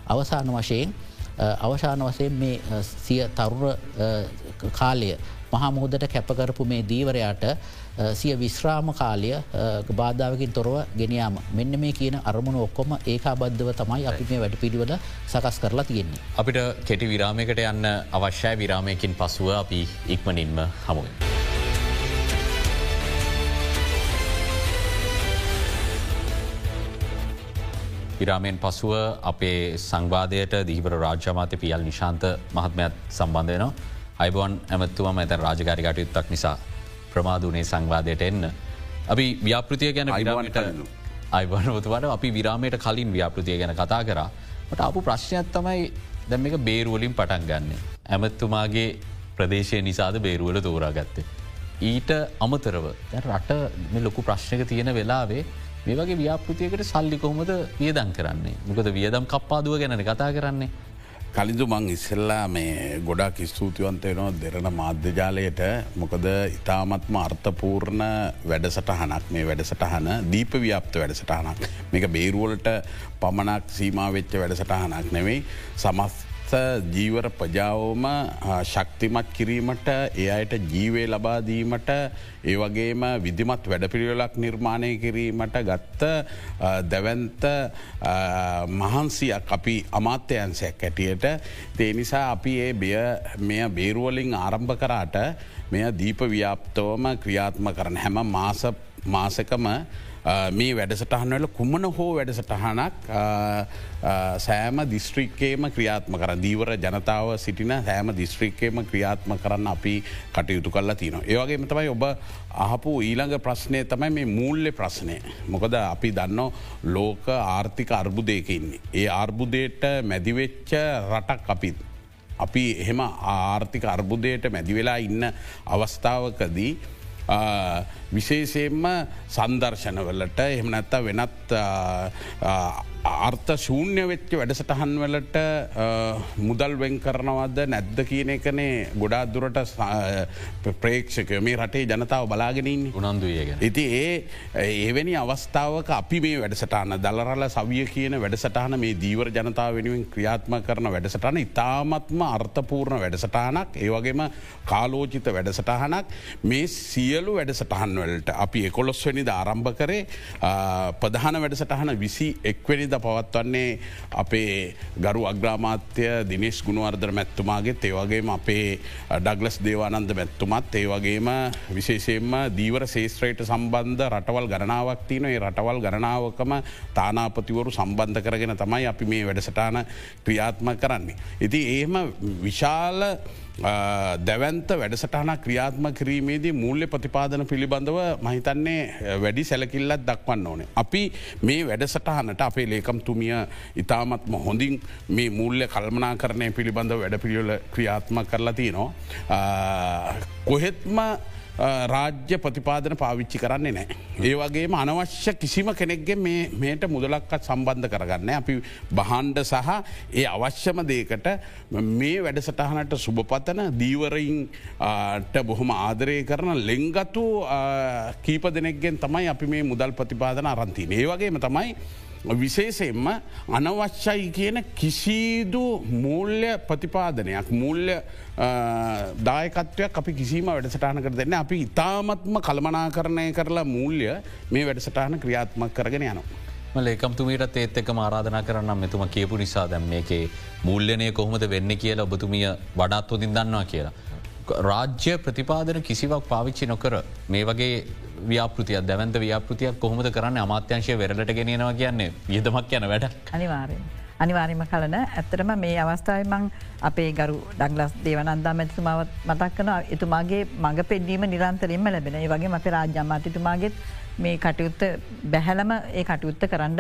අවසාන වශයෙන් අවශාන වසයෙන් මේ සිය තරුණ කාලය මහමුහදට කැපකරපු මේ දීවරයාට සිය විශ්‍රාම කාලය බාධාවකින් තොරව ගෙනයාම මෙන්න මේ කියන අරමුණ ඔක්කොම ඒකා බද්ධව තමයි අපි මේ වැඩ පිළිවල සකස් කරලා තියෙන්නේ. අපිට කෙටි විරාමයකට යන්න අවශ්‍යය විරාමයකින් පසුව අපි ඉක්මනින්ම හමුවෙන්. විරාමයෙන් පසුව අපේ සංවාදයට දීවර රාජ්‍යමාතය පියල් නිශාන්ත මහත්මයත් සම්බන්ධයනවා අයිබෝන් ඇමත්තුවම ඇත රාජකාරිකටයුත්තක් නිසා ප්‍රමාධනේ සංවාදයට එන්න. අපි ව්‍යාපෘතිය ගැන විරාමට අයිවනතුවට අපි විරාමයට කලින් ව්‍යාපෘතිය ගැන කතා කර මට අපපු ප්‍රශ්නයක් තමයි දැම් එක බේරුවලින් පටන් ගන්න. ඇමත්තුමාගේ ප්‍රදේශය නිසාද බේරුවල තෝරාගත්තේ. ඊට අමතරව රට ලොකු ප්‍රශ්නක තියෙන වෙලාවේ මේ වගේ ව්‍යාපෘතියකට සල්ලි කොහොමද වියදන් කරන්නේ මොකද වියදම් කප්පාදුව ගැන කතා කරන්නේ කලින්දු මං ඉස්සෙල්ලා මේ ගොඩක් ස්තුතිවන්තයනවා දෙරන මාධ්‍යජාලයට. මොකද ඉතාමත්ම අර්ථපූර්ණ වැඩසටහනක් මේ වැඩසටහන දීප ව්‍යාප්ත වැඩසටහනක්. මේක බේරුවලට පමණක් සීමාවෙච්ච වැඩසටහනක් නෙවෙයි සමස් ජීවර ප්‍රජාවෝම ශක්තිමත් කිරීමට ඒ අයට ජීවේ ලබාදීමට ඒ වගේම විදිමත් වැඩපිළිවෙලක් නිර්මාණය කිරීමට ගත්ත දැවන්ත මහන්සියක් අපි අමාත්‍යයන්සයක් ඇටියට තේ නිසා අපි ඒ බිය මෙය බේරුවලින් ආරම්භ කරාට මෙය දීප ව්‍යාප්තවම ක්‍රියාත්ම කරන හැම මාස මාසකම මේ වැඩසටහන්වල කුමන හෝ වැඩසටහනක් සෑම දිස්ත්‍රික්කේම ක්‍රියාත්ම කර දීවර ජනතාව සිටින සෑම දිස්ත්‍රික්කේම ක්‍රියාත්ම කරන්න අපි කටයුතු කල්ලා තියනවා. ඒවගේම තමයි ඔබ අහපු ඊළඟ ප්‍රශ්නය තමයි මේ මූල්‍ය ප්‍රශ්නය. මොකද අපි දන්න ලෝක ආර්ථික අර්බුදයකඉන්නේ. ඒ අර්බුදයට මැදිවෙච්ච රටක් අපිත්. අපි එහෙම ආර්ථික අර්බුදයට මැදිවෙලා ඉන්න අවස්ථාවකදී විශේෂයෙන්ම සන්දර්ශනවලට එහෙම නැත්තා වෙනත් අර්ථ ශූන්‍ය වෙච්ච වැඩසටහන් වලට මුදල් වෙන් කරනවද නැද්ද කියන එකනේ ගොඩා දුරට ප්‍රේක්ෂක මේ රටේ ජනතාව බලාගෙනින් උනන්දුයගෙන. ඉති ඒ ඒවැනි අවස්ථාවක අපි මේ වැඩසටාන දලරල සවිය කියන වැඩසටහන මේ දීවර ජනතාව වෙනුවෙන් ක්‍රියාත්ම කරන වැඩසටහන ඉතාමත්ම අර්ථපූර්ණ වැඩසටානක් ඒවගේම කාලෝචිත වැඩසටහනක්. මේ සියලු වැඩසටහන් වලට අපි එකොළොස්වැනි ද ආරම්භ කරේ ප්‍රධාන වැඩසටහන විසි එක්වැනි ඉරිද පවත්වන්නේ අපේ ගරු අග්‍රාමාත්‍ය දිනිශ් ගුණවර්ධර මැත්තුමාගේ ඒවගේම අපේ ඩගලස් දේවානන්ද මැත්තුමත් ඒ වගේම විශේෂයෙන්ම දීවර ශේත්‍රයට සම්බන්ධ රටවල් ගණනාවක් තියන ඒ රටවල් ගණනාවකම තානාපතිවරු සම්බන්ධ කරගෙන තමයි අපි මේ වැඩසටාන ක්‍රියාත්ම කරන්නේ. ඉති ඒම විශාල දැවන්ත වැඩසටහන ක්‍රියාත්ම කිරීමේදී මූල්‍ය ප්‍රතිපාදන පිළිබඳව මහිතන්නේ වැඩි සැලකිල්ලත් දක්වන්න ඕනේ. අපි මේ වැඩසටහනට අපේ ලේකම්තුමිය ඉතාමත්ම හොඳින් මේ මූල්‍ය කල්මනා කරණය පිළිබඳව වැඩ පිළියල ක්‍රියාත්ම කරලා තියනවා. කොහෙත්ම රාජ්‍ය ප්‍රතිපාදන පාවිච්චි කරන්නේ නෑ. ඒ වගේම අනවශ්‍ය කිසිම කෙනෙක්ගේ මේට මුදලක්කත් සම්බන්ධ කරගන්න අපි බහන්්ඩ සහ ඒ අවශ්‍යම දේකට මේ වැඩසටහනට සුභපතන දීවරයින්ට බොහොම ආදරය කරන ලෙංගතු කීප දෙනෙක්ගෙන් තමයි අපි මේ මුදල් ප්‍රතිපාදන අරන්තින. ඒ වගේම තමයි විශේෂයෙන්ම අනවශ්‍යයි කියන කිසිදු මූල්‍ය ප්‍රතිපාදනයක් මූල්‍ය දායකත්වයක් අපි කිසිම වැඩසටාන කර දෙන්න අපි ඉතාමත්ම කළමනා කරණය කරලා මූල්‍ය මේ වැඩසටාන ක්‍රියාත්මක් කරගෙන යනවා. ලේකම්තුමීට ඒත් එක ආරාධනා කරන්න මෙතුම කියපු නිසා දැම් මේකේ මූල්‍යනය කොහොමද වෙන්න කියලා ඔබතුමිය වඩාත් හොදින් දන්නවා කියලා. රාජ්‍ය ප්‍රතිපාදන කිසිවක් පාවිච්චි නොකර මේ වගේ ව්‍යාපෘතිය දැවන්ත ව්‍යාපෘතියක් කොහොමද කරන්න අමාත්‍යංශය වෙරලට ගෙනෙනවා කියන්නේ වියදමක් යන වැඩ අනිවාරයෙන්. අනිවාර්යම කලන ඇත්තරම මේ අවස්ථාවමං අපේ ගරු ඩක්ලස් දේවනන්දා මැතිතුමාවත් මතක් කන එතුමාගේ මඟ පෙඩ්ඩීම නිරන්තරෙන්ම ලැබෙන ඒ වගේ අප රාජ්‍යමාතිතුමාගෙත් මේ කටයුත්ත බැහැලම ඒ කටයුත්ත කරන්න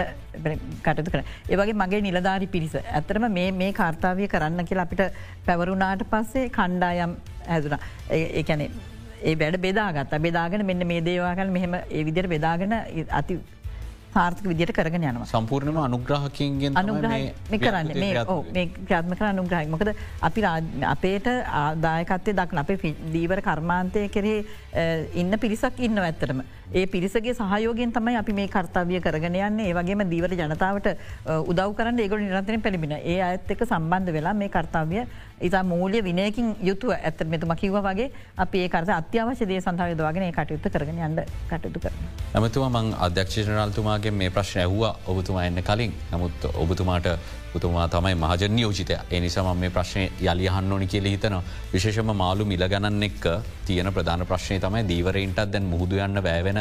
කටයුතු කර. ඒවගේ මගේ නිලධාරි පිරිස. ඇතරම මේ කාර්තාවය කරන්න කියලා අපිට පැවරුණාට පස්සේ කණ්ඩායම් හැදුන. ඒකැනෙ ඒ වැඩ බෙදාගත් බෙදාගෙන මෙන්න මේ දේවාගල මෙහෙම ඒ විදිර බෙදාගෙන අති සාර්ථක විදිට කරගෙන යනවා. සම්පූර්ණම අනුග්‍රහකින්ගෙන් අනුග්‍රහ කරන්න. මේ ක්‍රාත්ම කර අනුග්‍රහක් මොකද අපි අපේට ආදායකත්තය දක්න අපේ දීවර කර්මාන්තය කරේ ඉන්න පිරිසක් ඉන්න ඇත්තරම. ඒ පිරිසගේ සහයෝගෙන් තමයි අපි මේ කර්තාවිය කරගෙන යන්නේ. ඒ වගේම දීවර ජනතාවට උදව කරන්න ඒගොල නිරන්තරෙන් පැලිබෙන ඒ අඇත් එක සම්බන්ධ වෙලා මේ කර්තාවිය ඉතා මූලිය විනයකින් යුතුව ඇත මෙතුම කිව වගේ අප ඒ කරත අත්‍යවශ්‍ය දේ සඳහය දවාගෙන කටයුත්ත කරගෙන යන්න කටයුතු කර. ඇමතුවා මං අධ්‍යක්ෂණරල්තුමාගේ මේ ප්‍රශ්න ඇහවා ඔබතුමා එන්න කලින් නමුත් ඔබතුමාට උතුමා තමයි මහජන යෝජිතය එනිසාම මේ ප්‍රශ්නය යළියහන්න ඕනි කියල හිතන විශේෂම මාලු මිල ගණන් එක්ක තියෙන ප්‍රධාන ප්‍රශ්නය තමයි දීවරයින්ටත් දැන් මුහුදු යන්න බෑවෙන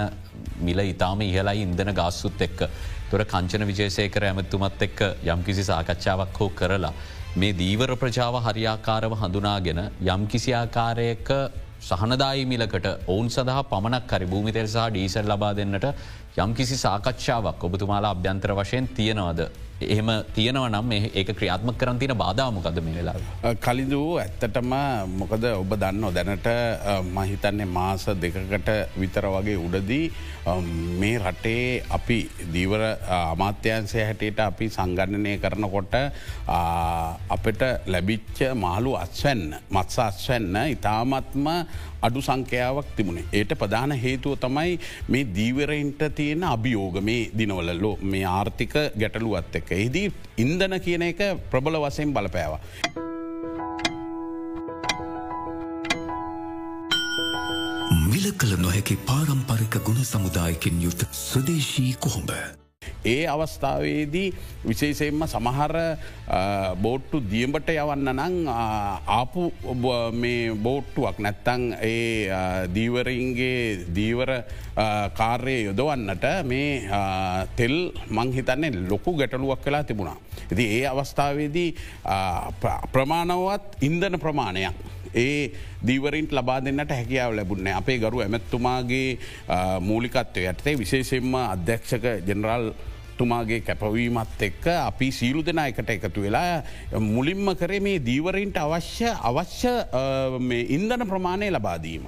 මිල ඉතාම ඉහලයි ඉන්දන ගාස්සුත් එක්ක තොර කංචන විජේසයකර ඇමත්තුමත් එක්ක යම්කිසි සාකච්ඡාවක් හෝ කරලා. මේ දීවර ප්‍රජාව හරියාකාරව හඳුනාගෙන යම්කිසි ආකාරයක සහනදායි මිලකට ඔවුන් සඳහා පමණක් හරි භූමිතෙල් සහ ඩීසල් ලබා දෙන්නට යම්කිසි සාකච්ඡාවක් ඔබතුමාලා අභ්‍යන්තර වශයෙන් තියෙනවද? එහෙම තියෙනව නම් ඒක ක්‍රියාත්ම කරන්තින බාධාමකද මේ වෙලා. කලිදූ ඇත්තටම මොකද ඔබ දන්න දැනට මහිතන්නේ මාස දෙකකට විතර වගේ උඩදී මේ රටේ අපි දීවර අමාත්‍යන්සය හැටියට අපි සංගණනය කරනකොට අපට ලැබිච්ච මාළු අස්වැන්න මත්ස අස්වැන්න ඉතාමත්ම අඩු සංඛ්‍යාවක් තිබුණේ. ඒට ප්‍රධාන හේතුව තමයි මේ දීවරයින්ට තියෙන අභියෝග මේ දිනවලලෝ මේ ආර්ථික ගැටලුවත් එක්ක. එහිදී ඉන්දන කියන එක ප්‍රබල වසයෙන් බලපෑවා. මිල කළ නොහැකි පාරම්පරික ගුණ සමුදායකින් යුත් ස්වදේශී කොහොඹ. ඒ අවස්ථාවේදී විශේෂයෙන්ම සමහර බෝට්ටු දියඹට යවන්න නං ආපු බෝට්ටුවක් නැත්තං ඒ දීවරන්ගේ දීවර කාර්යය යොදවන්නට මේ තෙල් මංහිතන්නේ ලොකු ගැටලුවක් කලා තිබුණා. ඉති ඒ අවස්ථාවේදී ප්‍රමාණවත් ඉන්දන ප්‍රමාණයක්. ඒ දීවරින්ට ලබා දෙන්නට හැකියාව ලැබුණේ අපේ ගරු ඇමැත්තුමාගේ මූලිකත්වය ඇත්තේ විශේෂෙන්ම අධ්‍යක්ෂක ජනරල් තුමාගේ කැපවීමත් එක්ක අපි සීලු දෙනා එකට එකතු වෙලා මුලින්ම කරේ මේ දීවරීන්ට අවශ්‍ය අවශ්‍ය ඉන්දන ප්‍රමාණය ලබාදීම.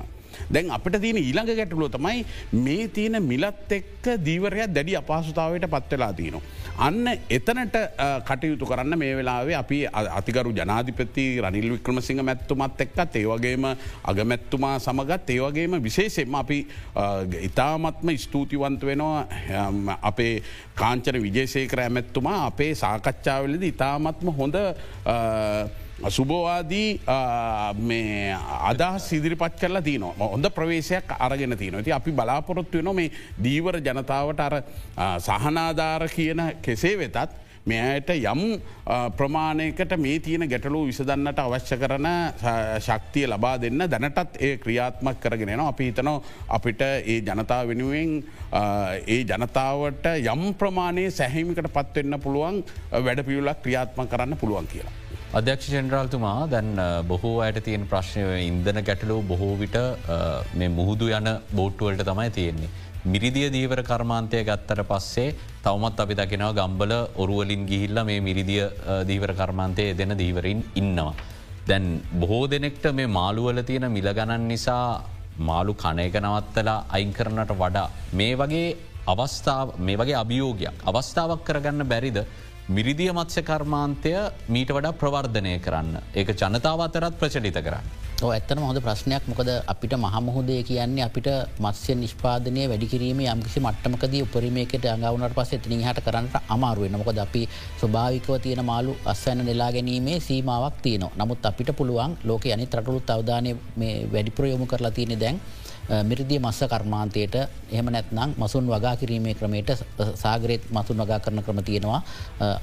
දැන් අපට තියෙන ඊළඟ ගැටලුව තමයි මේ තියෙන මිලත් එක්ක දීවරයක් දැඩි අපහසුතාවට පත්වෙලා තියනවා. අන්න එතනට කටයුතු කරන්න මේ වෙලාවේ අපි අතිකරු ජනාධිපති රනිල් වික්‍රමසිංහ මැත්තුමත් එක්කත් ඒවගේම අගමැත්තුමා සමගත් ඒවගේම විශේෂෙන්ම අපි ඉතාමත්ම ස්තුතිවන්ත වෙනවා අපේ කාංචන විජේසේකර ඇමැත්තුමා අපේ සාකච්ඡාවලද ඉතාමත්ම හොඳ සුබෝවාදී අදා සිදිරිපත් කරලා තියනවා හොඳ ප්‍රවේශයක් අරගෙන තියන ති අපි බලාපොරොත්තු වෙන මේ දීවර ජනතාවට අර සහනාධාර කියන කෙසේ වෙතත් මෙයට යම් ප්‍රමාණයකට මේ තියෙන ගැටලු විසදන්නට අවශ්‍ය කරන ශක්තිය ලබා දෙන්න දැනටත් ඒ ක්‍රියාත්මක් කරගෙනන අපි හිතනෝ අපිට ඒ ජනතාව වෙනුවෙන් ඒ ජනතාවට යම් ප්‍රමාණය සැහිමිකට පත්වෙන්න පුළුවන් වැඩ පියුලක් ක්‍රියාත්ම කරන්න පුළුවන් කියලා. අධ්‍යක්ෂ ජෙනරාල්තුමා දැන් බොහෝ අයට තියෙන ප්‍රශ්නය ඉන්දන ගැටලු බොහෝ විට මේ මුහුදු යන බෝට්ටුවලට තමයි තියෙන්නේ. මිරිදිය දීවර කර්මාන්තය ගත්තර පස්සේ තවමත් අපි දකිනවා ගම්බල ඔරුවලින් ගිහිල්ල මේ මිරිදිය දීවර කර්මාන්තය දෙන දීවරින් ඉන්නවා. දැන් බොහෝ දෙනෙක්ට මේ මාළුවල තියෙන මිලගණන් නිසා මාළු කනයක නවත්තලා අයින් කරනට වඩා මේ වගේ අවස්ථාව මේ වගේ අභියෝගයක් අවස්ථාවක් කරගන්න බැරිද මිරිදිය මත්ස්‍ය කර්මාන්තය මීට වඩා ප්‍රවර්ධනය කරන්න. ඒක ජනතාව අතරත් ප්‍රචලිත කරන්න. ඇත්තන හොඳ ප්‍රශ්නයක් මොකද අපිට මහමුහදය කියන්නේ අපිට මත්ස්‍ය නිෂ්පාදනය වැඩිකිරීම යම්කිසි මට්ටමකද උපරීමයකට අඟවුණට පස එතිනි හට කරන්නට අමාරුවෙන් මොකද අපි ස්වභාවිකව තියෙන මාලු අස්වන්න නෙලා ගැනීමේ සීමාවක් තියන නමුත් අපිට පුළුවන් ලෝක අනි තරටලුත් අවධානය වැඩිපුර යොමු කරලා තියෙන දැන් මිරිදිය මස්ස කර්මාන්තයට එහම නැත්නම් මසුන් වගා කිරීමේ ක්‍රමයට සාගරයත් මසුන් වගා කරන ක්‍රම තියෙනවා.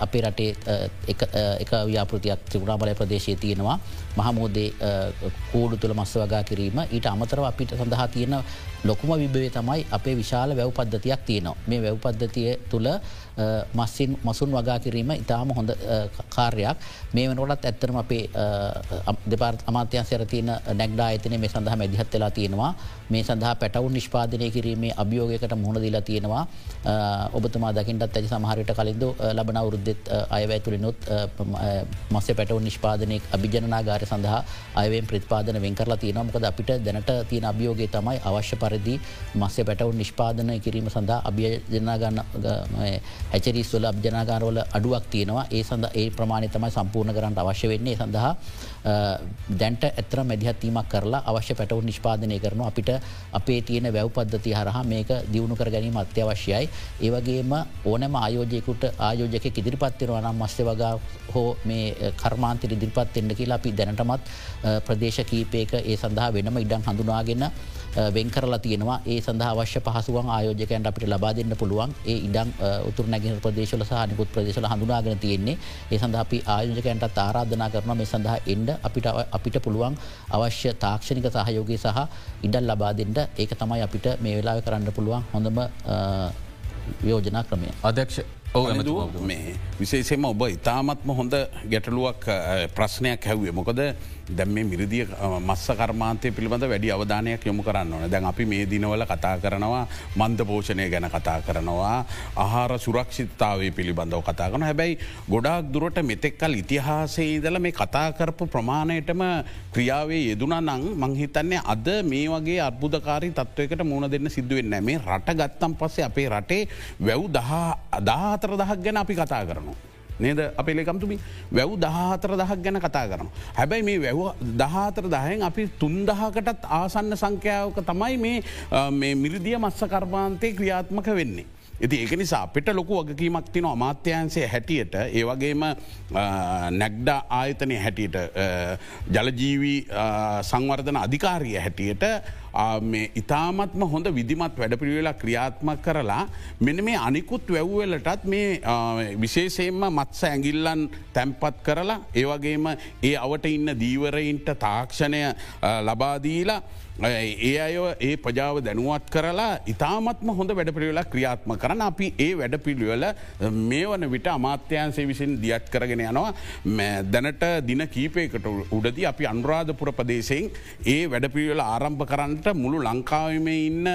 අපේ රටේ එක ව්‍යාපෘතියක් ත්‍රිගුණා බලය ප්‍රදේශය තියෙනවා. මහමෝදේ කූඩු තුළ මස්ස වගා කිරීම. ඊට අමතරව අපිට සඳහා තියෙන ලොකුම විභවේ තමයි අපේ විශාල වැව් පද්ධතියක් තියෙනවා. මේ වැව් පද්ධතිය තුළ මස්සින් මසුන් වගා කිරීම ඉතාම හොඳ කාර්යක් මේ වනකොටත් ඇත්තරම අපේ දෙපාර් අමාත්‍යන්සර තියන නැක්ඩා අතන මේ සඳහා මැදිහත් වෙලා තියෙනවා. මේ සඳහා පැටවුන් නිෂ්පාදනය කිරීමේ අභියෝගකට මුහුණ දිලා තියෙනවා. ඔබතුමා දකිටත් ඇති සමහරයට කලින්ද ලබන වරුද්ධෙත් අයවැ තුළිනුත් මස්ස පැටවුන් නිෂ්පාදනය අභිජනාගාර සඳහා අයවෙන් ප්‍රතිපාදන වෙන් කරලා තියෙන මොකද අපිට දැනට තියෙන අභියෝගේ තමයි අවශ්‍ය පරිදි මස්සේ පැටවුන් නිෂ්පාදනය කිරීම සඳහා අභියජනාගන්න හැචරිස්වල අභ්ජනාකාරවල අඩුවක් තියෙනවා. ඒ සඳ ඒ ප්‍රමාණය තමයි සම්පූර්ණ කරන්න අවශ්‍ය වෙන්නේ. සඳහා දැන්ට ඇතර මැදිහත්වීමක් කරලා අවශ්‍ය පැටවු නිෂ්පාදනය කරන අපිට අපේ තියෙන වැව් පද්ධති හරහා මේක දියුණු කර ගැනීම අත්‍යවශ්‍යයි. ඒවගේම ඕනෑම ආයෝජයකුට ආයෝජක ඉදිරිපත්තිරව නම් මස්්‍ය වගා හෝ මේ කර්මාන්තර ඉදිරිපත් එන්න කියලා අපි දැනටමත් ප්‍රදේශ කීපයක ඒ සඳහා වෙනම ඉඩම් හඳුනාගෙන වෙන් කරලා තියෙනවා. ඒ සඳහා අවශ්‍ය පහසුවන් ආයෝජකයන්ට අපිට ලබා දෙන්න පුළුවන්. ඒ ඉඩම් උතුර නැගෙන ප්‍රදේශල සහනිකුත් ප්‍රදේශල හඳුනාගෙන තියෙන්නේ. ඒ සඳහ අපි ආයෝජකයන්ට ආරාධනා කරන මේ සඳහා එන්ඩ අපිට අපිට පුළුවන් අවශ්‍ය තාක්ෂණික සහයෝගය සහ ඉඩල් ලබා දෙෙන්ට ඒක තමයි අපිට මේ වෙලා කරන්න පුළුවන් හොඳම යෝජනා ක්‍රමය. අධ්‍යක්ෂ මේ විශේෂෙම ඔබ ඉතාමත්ම හොඳ ගැටලුවක් ප්‍රශ්නයක් හැව්වේ මොකද දැම් මේ මිරිදිය මස්ස කර්මාන්තය පිළිබඳ වැඩි අවධානයක් යොමු කරන්න ඕන. දැන් අපි මේ දිනවල කතා කරනවා මන්ද පෝෂණය ගැන කතා කරනවා ආහාර සුරක්ෂිතාවේ පිළිබඳව කතා කන හැබැයි ගොඩාක් දුරට මෙතෙක්කල් ඉතිහාසේ ඉදල මේ කතා කරපු ප්‍රමාණයටම ක්‍රියාවේ යෙදුනා නං මංහිතන්නේ අද මේ වගේ අර්බුදකාරී තත්වයකට මුණ දෙන්න සිදුවෙන්න මේ රට ගත්තම් පස්සේ අපේ රටේ වැව් දහා අදාහතර දහක් ගැන අපි කතා කරනවා. නේද අපේලෙකම්තුමි වැව් දහතර දහක් ගැන කතා කරන. හැබැයි මේ වැැව දහතර දහයෙන් අපි තුන්දහකටත් ආසන්න සංඛ්‍යාවක තමයි මේ මිරිදිය මස්ස කර්මාන්තය ක්‍රියාත්මක වෙන්නේ. ඇති ඒක නිසා අපිට ලොකු වගකීමක් තින අමාත්‍යන්සේ හැටියට ඒවගේම නැක්ඩ ආයතනය හැටියට ජලජීවී සංවර්ධන අධිකාරිය හැටියට මේ ඉතාමත්ම හොඳ විදිමත් වැඩපිළිවෙලා ක්‍රියාත්මක් කරලා මෙන මේ අනිකුත් වැැව්වලටත් මේ විශේෂයෙන්ම මත්ස ඇගිල්ලන් තැන්පත් කරලා ඒවගේම ඒ අවට ඉන්න දීවරයින්ට තාක්ෂණය ලබාදීලා ඒ අය ඒ පජාව දැනුවත් කරලා ඉතාමත්ම හොඳ වැඩපිළිවෙලා ක්‍රියාත්ම කරන අපි ඒ වැඩපිළිවෙල මේ වන විට අමාත්‍යන්සේ විසින් දියත් කරගෙන යනවා. දැනට දින කීපයකට උඩදී අපි අනුරාධපුර ප්‍රදේශයෙන් ඒ වැඩපිළිවෙල ආරම්භ කරන්නට මුළු ලංකාවම ඉන්න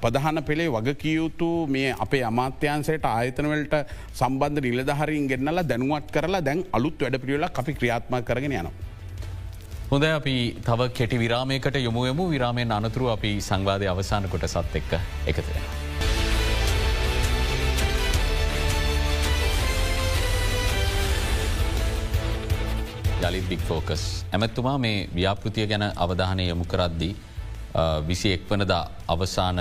ප්‍රධාන පෙළේ වගකියයුතු මේ අපේ අමාත්‍යන්සයට ආයතනවලට සම්බන්ධ නිලධහරින් ගෙන්නලා දැනුවත් කරලා දැන් අලුත් වැඩපිළිවෙලා අපි ක්‍රියාත්ම කරගෙන යනවා. හොඳ අපි තව කෙටි විරාමයකට යොමුයමු විරාමයෙන් අනතුරු අපි සංවාධය අවසාන කොට සත් එක්ක එකතර. යළිත් බික් ෆෝකස් ඇමැත්තුමා මේ ව්‍යාපෘතිය ගැන අවධානය යොමු කරද්දී විසි එක්වනදා අවසාන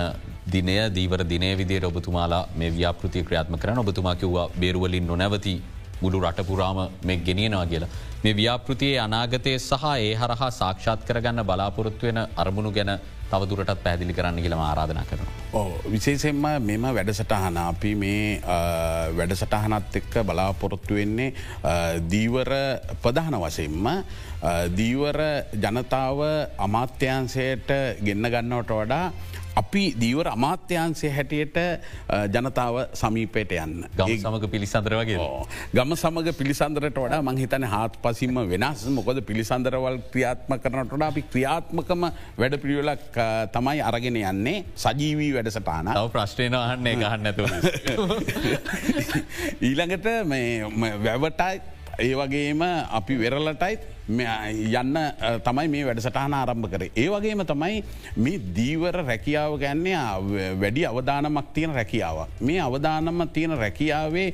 දිනය දීවර දිනේ විදියට ඔබතුමාලා මේ ව්‍යාපෘතිය ක්‍රියාත්ම කරන ඔබතුමා කිව්වා බේරුවලින් නොනැවති මුළු රටපුරාම මේ ගෙනියනවා කියලා. මේ ව්‍යාපෘතියේ අනාගතය සහ ඒ හරහා සාක්ෂාත් කරගන්න බලාපොරොත්තුවෙන අරමුණු ගැන තවදුරටත් පැදිලි කරන්න කියලම ආරාධන කරනවා. විශේෂෙන්ම මෙම වැඩසටහන අපි මේ වැඩසටහනත් එක්ක බලාපොරොත්තු වෙන්නේ දීවර ප්‍රධාන වසයෙන්ම දීවර ජනතාව අමාත්‍යන්සයට ගෙන්න්න ගන්නවට වඩා අපි දීවර අමාත්‍යන්සේ හැටියට ජනතාව සමීපයට යන්න. ගම සමඟ පිළිසඳර වගේ. ගම සමඟ පිළිසඳරට වඩා මංහිතන හත් පසිම වෙනස්. මොකොද පිළිසඳරවල් ක්‍රියාත්ම කරනට අපි ක්‍රියාත්මකම වැඩ පිළිවෙලක් තමයි අරගෙන යන්නේ. සජීවී වැඩසටාන ප්‍රශ්ටයන අහන්නේ ගහන්න ඇතු ඊළඟට වැවටයි ඒ වගේම අපි වෙරලටයිත් යන්න තමයි මේ වැඩසටහන ආරම්භ කර. ඒ වගේම තමයි මේ දීවර රැකියාව ගැන්නේ වැඩි අවධානමක් තියෙන රැකියාව. මේ අවධානම තියෙන රැකියාවේ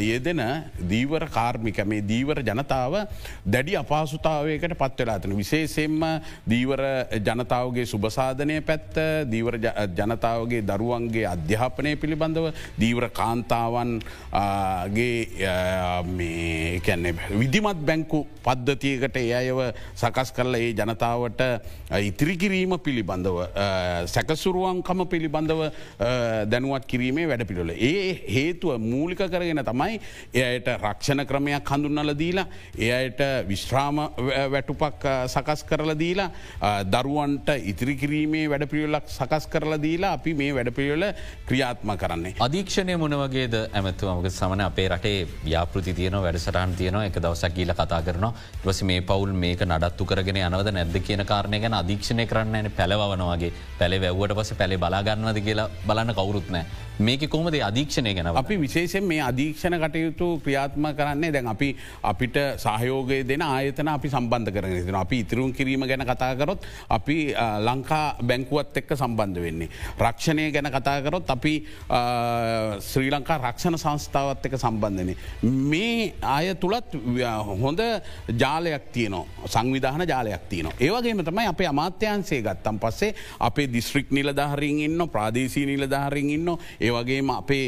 යෙදෙන දීවර කාර්මික මේ දීවර ජනතාව දැඩි අපහසුතාවයකට පත්වෙලාතන. විශේෂෙන්ම දීවර ජනතාවගේ සුභසාධනය පැත්ත දීවර ජනතාවගේ දරුවන්ගේ අධ්‍යාපනය පිළිබඳව දීවර කාන්තාවන්ගේ විදිමත් බැංකු පද්ධති පද්ධතියකට ඒ අයව සකස් කරල ඒ ජනතාවට ඉතිරි කිරීම පිළිබඳව සැකසුරුවන්කම පිළිබඳව දැනුවත් කිරීමේ වැඩ පිළිල. ඒ හේතුව මූලික කරගෙන තමයි එයට රක්ෂණ ක්‍රමයක් හඳුන්නල දීලා එයට විශ්‍රාම වැටුපක් සකස් කරල දීලා දරුවන්ට ඉතිරි කිරීමේ වැඩ පිළිලක් සකස් කරල දීලා අපි මේ වැඩ පිළිවෙල ක්‍රියාත්ම කරන්නේ. අධීක්ෂණය මොනවගේද ඇමතුවමක සමන අපේ රටේ ව්‍යාපෘති තියන වැඩසටහන් තියන එක දවසක් කියල කතා කරන වස මේ පවුල් මේක නඩත්තු කරගෙන යනවද නැද්ද කියන කාරණය ගැන අධීක්ෂණය කරන්න පැලවනවාගේ පැළෙ වැැව්වට පස පැළේ බලාගන්නවද කියලා බලන්න කවුරුත්නෑ මේක කොමද අධීක්ෂණය ගැන අපි විශේෂෙන් මේ අධීක්ෂණ කටයුතු ක්‍රියාත්ම කරන්නේ දැන් අපි අපිට සහයෝගය දෙන ආයතන අපි සම්බන්ධ කරන තින අපි ඉතිරුම් කිරීම ගැන කතාකරොත් අපි ලංකා බැංකුවත් එක්ක සම්බන්ධ වෙන්නේ. රක්ෂණය ගැන කතාකරොත් අපි ශ්‍රී ලංකා රක්ෂණ සංස්ථාවත් එක සම්බන්ධන. මේ අය තුළත් හොඳ ජාලයක් තියනවා සංවිධාන ජාලයක් තියන. ඒවගේම තමයි අපේ අමාත්‍යන්සේ ගත්තම් පස්සේ අපේ දිස්ත්‍රික් නිලධහරින් ඉන්න ප්‍රාදේශී නිලධහරින් ඉන්න ඒවගේම අපේ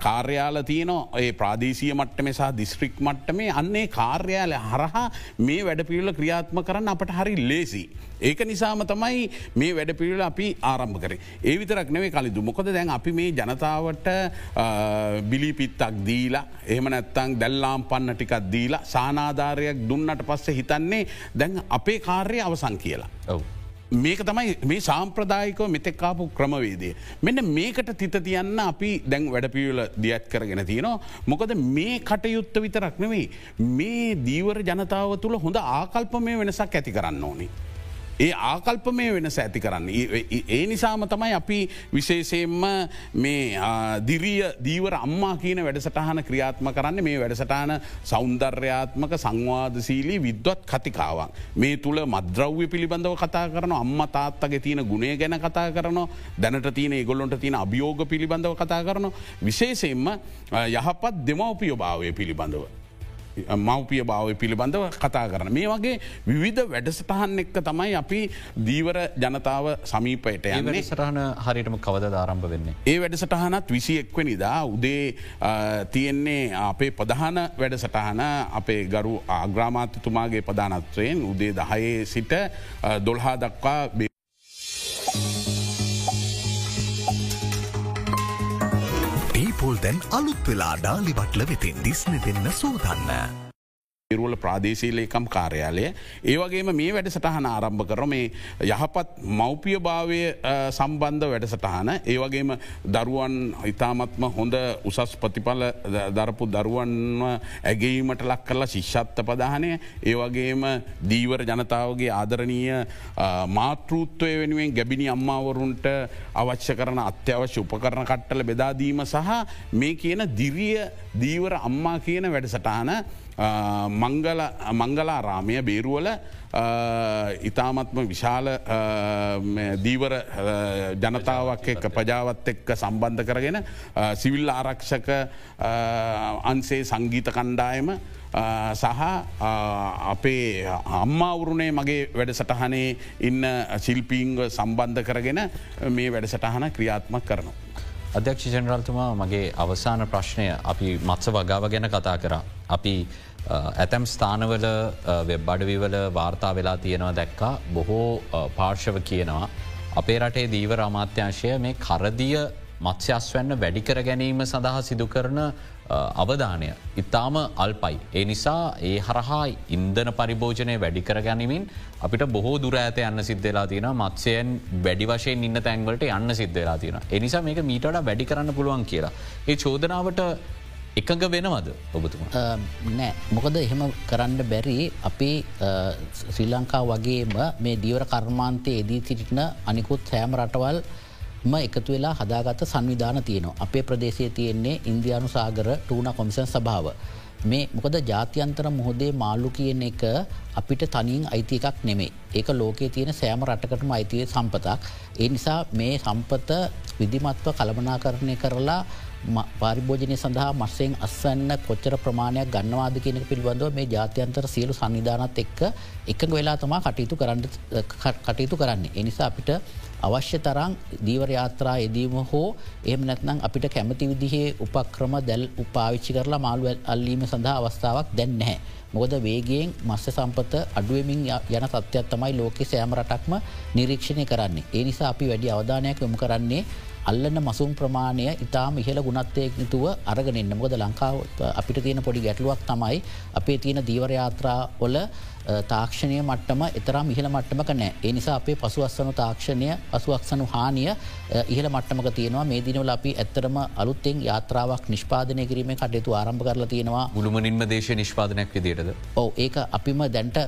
කාර්යාල තියන ඒ ප්‍රාදේශය මට්ටම සහ දිස්ත්‍රික් මට්ටමේ අන්නේ කාර්යාලය හරහා මේ වැඩ පිළිල ක්‍රියාත්ම කරන්න අපට හරි ලේසි. ඒක නිසාම තමයි මේ වැඩ පිළිල අපි ආරම්භ කර. ඒ විතරක් නෙවේ කලිදු මොකද දැන් අපි මේ ජනතාවට බිලිපිත්තක් දීලා එහම නැත්තං දැල්ලාම් පන්න ටිකක් දීලා සානාධාරයක් දුන්නට පස්සේ හිතන්නේ දැන් අපේ කාර්ය අවසං කියලා. ඔවු. මේක තමයි මේ සාම්ප්‍රදායිකව මෙතෙක්කාපු ක්‍රමවේදය. මෙන්න මේකට තිත තියන්න අපි දැන් වැඩපියල දියත් කරගෙන තියෙනවා. මොකද මේ කටයුත්ත විතරක් නෙවෙයි. මේ දීවර ජනතාව තුළ හොඳ ආකල්පමය වෙනසක් ඇති කරන්න ඕනි. ඒ ආකල්ප මේ වෙනස ඇති කරන්න. ඒ නිසාම තමයි අපි විශේෂයෙන්ම මේ දිරිය දීවර අම්මා කියන වැඩසටහන ක්‍රියාත්ම කරන්න මේ වැඩසටාන සෞන්දර්යාත්මක සංවාදශීලී විද්වත් කතිකාවන්. මේ තුළ මද්‍රව්‍ය පිළිබඳව කතා කරන අම්ම තාත්තගේ තියෙන ගුණේ ගැන කතා කරන දැනට තියන ගොල්ලොන්ට තියෙන අභියෝග පිළිබඳව කතා කරන විශේෂයෙන්ම යහපත් දෙමවපියෝ භාවය පිළිබඳව. මවපිය භාවය පිළිබඳව කතා කරන. මේ වගේ විවිධ වැඩසටහන් එක්ක තමයි අපි දීවර ජනතාව සමීපයට යන්නේ සටහන හරිටම කවද ආරම්භ වෙන්නේ. ඒ වැඩසටහනත් විසි එක්වනිදා උදේ තියෙන්නේ අපේ ප්‍රධාන වැඩසටහන අපේ ගරු ආග්‍රාමාත්‍යතුමාගේ ප්‍රධානත්වයෙන් උදේ දහයේ සිට දොල්හා දක්වා දැන් අලුත් වෙලා ඩාලිබට්ල වෙතින් දිස්න දෙන්න සූදන්න. ඉරුවල ප්‍රාදේශීලේකම් කාර්යාලය. ඒවගේම මේ වැඩ සටහන ආරම්භ කර මේ යහපත් මව්පිය භාවය සම්බන්ධ වැඩසටහන ඒවගේම දරුවන් ඉතාමත්ම හොඳ උසස් ප්‍රතිඵල දරපු දරුවන්ව ඇගේීමට ලක් කරලා ශිෂ්ෂත්ත පදානය ඒවගේම දීවර ජනතාවගේ ආදරණීය මාතෘත්වය වෙනුවෙන් ගැබිනි අම්මාවරුන්ට අවශ්‍ය කරන අත්‍යවශ්‍ය උපකරණ කට්ටල බෙදාදීම සහ මේ කියන දිරිය දීවර අම්මා කියන වැඩසටාන මංගලාරාමය බේරුවල ඉතාමත්ම විශාල දීවර ජනතාවක් එක්ක ප්‍රජාවත් එක්ක සම්බන්ධ කරගෙන සිවිල් ආරක්ෂක අන්සේ සංගීත කණ්ඩායම සහ අපේ අම්මාවුරුණේ මගේ වැඩසටහනේ ඉන්න ශිල්පීංග සම්බන්ධ කරගෙන මේ වැඩසටහන ක්‍රියාත්මක් කරනවා. අධ්‍යක්ෂ ජනරල්තුමා මගේ අවසාන ප්‍රශ්නය අපි මත්ස වගාව ගැන කතා කර. අපි ඇතැම් ස්ථානවල වෙබ් අඩවිවල වාර්තා වෙලා තියෙනවා දැක්කා බොහෝ පාර්ශව කියනවා. අපේ රටේ දීවර අමාත්‍යංශය මේ කරදිය මත්ස්‍යස්වන්න වැඩිකර ගැනීම සඳහා සිදු කරන අවධානය ඉතාම අල්පයි. ඒ නිසා ඒ හරහා ඉන්දන පරිභෝජනය වැඩිකර ගැනීමින් අපිට බොහෝ දුර ඇත යන්න සිද්ධලා තියෙන මත්සයෙන් වැඩි වශයෙන් ඉන්න තැන්වලට යන්න සිද්ධලා තියෙන. එනිසා මේක මීටට වැඩි කරන්න පුළුවන් කියලා. ඒ චෝදනාවට එකඟ වෙනවද ඔබතුම නෑ මොකද එහෙම කරන්න බැරි අපි ශ්‍රී ලංකා වගේම මේ දීවර කර්මාන්තය එදී සිටින අනිකුත් සෑම රටවල් ම එකතු වෙලා හදාගත්ත සංවිධාන තියනවා. අපේ ප්‍රදේශය තියෙන්නේ ඉන්දයානු සාගර ටූන කොමිසන් සභාව. මේ මොකද ජාත්‍යන්තර මුහොදේ මාල්ලු කියන එක අපිට තනින් අයිති එකක් නෙමේ. ඒක ලෝකයේ තියෙන සෑම රටකටම අයිතිය සම්පතක්. ඒ නිසා මේ සම්පත විදිමත්ව කළමනා කරණය කරලා පාරිභෝජනය සඳහා මස්සයෙන් අස්සන්න කොච්චර ප්‍රමාණයක් ගන්නවාද කියනක පිළිබඳව මේ ජාත්‍යන්තර සියලු සංවිධානත් එක්ක එකඟ වෙලා තමා කටයුතු කරන්න කටයුතු කරන්නේ. එනිසා අපිට අවශ්‍ය තරං දීවර යාත්‍රා එදීම හෝ එහම නැත්නම් අපිට කැමති විදිහේ උපක්‍රම දැල් උපාවිච්චි කරලා මාළු අල්ලීම සඳහා අවස්ථාවක් දැන් නැහැ. මොකද වේගෙන් මස්ස සම්පත අඩුවමින් යන තත්ත්වත් තමයි ලෝක සෑම රටක්ම නිරීක්ෂණය කරන්නේ. ඒ නිසා අපි වැඩි අවධානයක් යොමු කරන්නේ අල්ලන්න මසුම් ප්‍රමාණය ඉතාම ඉහල ගුණත්තයතුව අරගෙනන්න මොකද ලංකාව අපිට තියෙන පොඩි ගැටලුවක් තමයි අපේ තියෙන දීවරයාත්‍රා ඔල තාක්ෂණය මට්ටම එතරම් ඉහල මට්ටමක නෑ ඒ නිසා අපේ පසුවස්සනු තාක්ෂණය පසුවක්සනු හානිය ඉහල මට්ටමක තියෙනවා. මේ දිනවල අපි ඇත්තරම අලුත්තෙන් යාත්‍රාවක් නිෂ්පාදනය කිරීම කටයුතු ආරම්භ කරලා තියෙනවා. මුළුමනින්ම දේශ නිෂ්පාදනයක් විදියටද? ඕ ඒක අපිම දැන්ට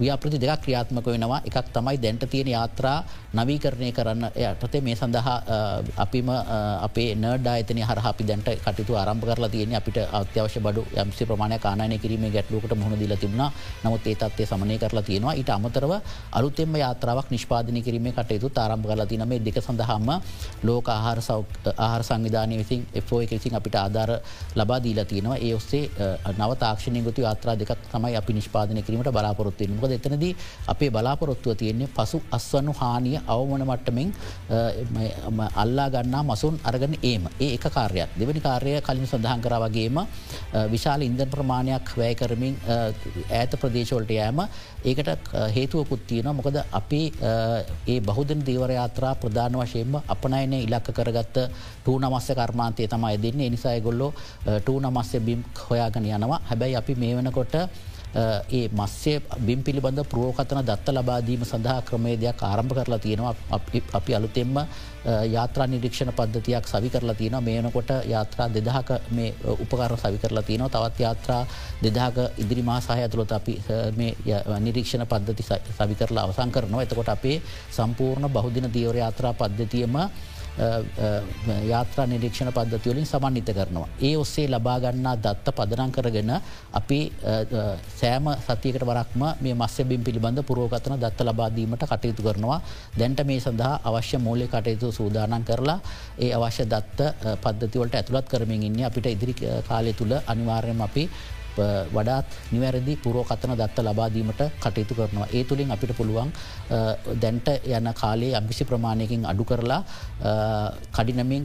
ව්‍යාපෘති දෙක් ක්‍රියාත්මක වෙනවා. එකක් තමයි දැන්ට තියෙන යාත්‍රා නවීකරණය කරන්න. යටතේ මේ සඳහා අපිම අපේ නර්ඩ අතන හර අපි දැන්ට කටයුතු ආරම්භ කරලා තියෙන අපිට අත්‍යවශ්‍ය බඩු යම්සි ප්‍රමාණය කානය කිරීම ගැටලුකට මුහුණ දිල තිබුණ. නමුත් ඒ තත්වය සමනය කරලා තියෙනවා. ඊට අමතරව අලුත්තෙම යාත්‍රාවක් නිෂ්පාදනය කිරීම කටයුතු තාරම්භ කරලා තින මේ දෙක සඳහාම ලෝක ආහාර ආහාර සංවිධානය විසින් එෝ එකසින් අපිට ආධාර ලබා දීලා තියෙනවා. ඒ ඔස්සේ නව තාක්ෂණය ගොතු යාත්‍රා දෙක් තමයි අපි නිෂ්පාදනය කිරීමට බලාපොරොත්තුවෙන මොද එතනද අපේ බලාපොරොත්තුව තියෙන්නේ පසු අස්වන්නු හානිය අවමන මට්ටමෙන් අල්ලා ගන්නා මසුන් අරගන ඒම. ඒ එක කාර්යක් දෙවැනි කාර්ය කලින් සඳහන් කර වගේම විශාල ඉන්දන් ප්‍රමාණයක් වැය කරමින් ඈත ප්‍රදේශවලට යෑම. ඒකට හේතුවකුත් තියෙන මොකද අපි ඒ බහුදන දේවරයාත්‍රා ප්‍රධාන වශයෙන්ම අපනයන ඉලක්ක කරගත්ත ටූ නමස්ස කර්මාන්තය තමයි දෙන්නේ. නිසාය ගොල්ලො ටූ නමස්ස බිම් හොයාගෙන යනවා. හැබැයි අපි මේ වනකොට ඒ මස්සේ බිම් පිළිබඳ ප්‍රෝකතන දත්ත ලබාදීම සඳහා ක්‍රමේදයක් ආරම්භ කරලා තියෙනවා. අපි අලුතෙම්ම යාත්‍රා නිරීක්ෂණ පද්ධතියක් සවි කරලා තියෙන මේනකොට යාත්‍රා දෙදහක මේ උපකර සවි කරලා තියෙනවා. තවත් යාත්‍රා දෙදාක ඉදිරි මාසාහය ඇතුළොත් අපි නිරීක්ෂණ පද්ධති සවි කරලා අවසං කරනවා. එතකොට අපේ සම්පූර්ණ බහුදින දීවර යාත්‍රා පද්ධතියම යාත්‍රා නිරීක්ෂණ පද්ධතිවලින් සමන්විත කරනවා. ඒ ඔස්සේ ලබාගන්නා දත්ත පදනං කරගෙන අපි සෑම සතියකට වරක්ම මේ මස්ස බිම් පිළිබඳ පුරෝගතන දත්ත ලබාදීමට කටයුතු කරනවා දැන්ට මේ සඳහා අවශ්‍ය මූලය කටයුතු සූදානන් කරලා ඒ අවශ්‍ය දත්ත පද්ධතිවලට ඇතුළත් කරමින් ඉන්න අපිට ඉදිරි කාලය තුළ අනිවාර්යම අපි වඩාත් නිවැරදි පුරෝකතන දත්ත ලබාදීමට කටයුතු කරනවා. ඒ තුළින් අපිට පුළුවන් දැන්ට යන කාලේ අම්කිසි ප්‍රමාණයකින් අඩු කරලා කඩිනමින්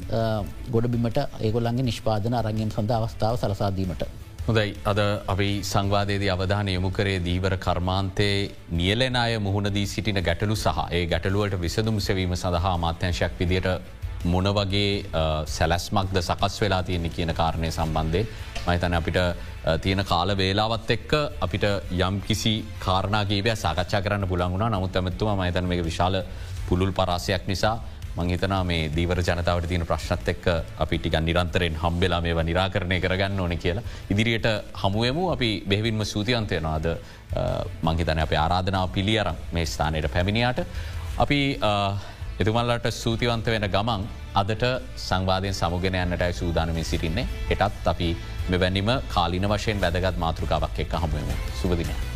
ගොඩබිමට ඒගොල්ලන්ගේ නිෂ්පාදන අරංගම් සඳ අවස්ථාව සලසාදීමට. හොදයි අද අපි සංවාදයේදී අවධාන යොමු කරේ දීවර කර්මාන්තයේ නියලෙන අය මුහුණදී සිටින ගැටලු සහ ඒ ගැටලුවට විසදුම් සැවීම සඳහා මාත්‍යංශයක් විදියට මොන වගේ සැලැස්මක්ද සකස් වෙලා තියෙන්නේ කියන කාරණය සම්බන්ධය මහිතන අපිට තියෙන කාල වේලාවත් එක්ක අපිට යම් කිසි කාරණාගේවය සාකච්ඡා කරන්න පුළන්ගුණ නමුත් ඇමත්තුම මහිතන මේ විශාල පුළුල් පරාසයක් නිසා මංහිතනා මේ දීවර ජනතාවට තියෙන ප්‍රශ්නත් එක්ක අපිටික නිරන්තරෙන් හම්බෙලා මේ නිරාකරණය කරගන්න ඕන කියලා. ඉදිරියට හමුවමු අපි බෙවින්ම සූතියන්තයනවාද මංහිතන අප ආරාධනාව පිළියරම් මේ ස්ථානයට පැමිණියට. අපි එතුමල්ලට සූතිවන්ත වෙන ගමන් අදට සංවාධයෙන් සමුගෙන යන්නටයි සූදානමින් සිටින්නේ එටත් අපි මෙවැනිම කාලින වශයෙන් වැදගත් මාතෘකාවක් එක් හමුවම සුපදිනය.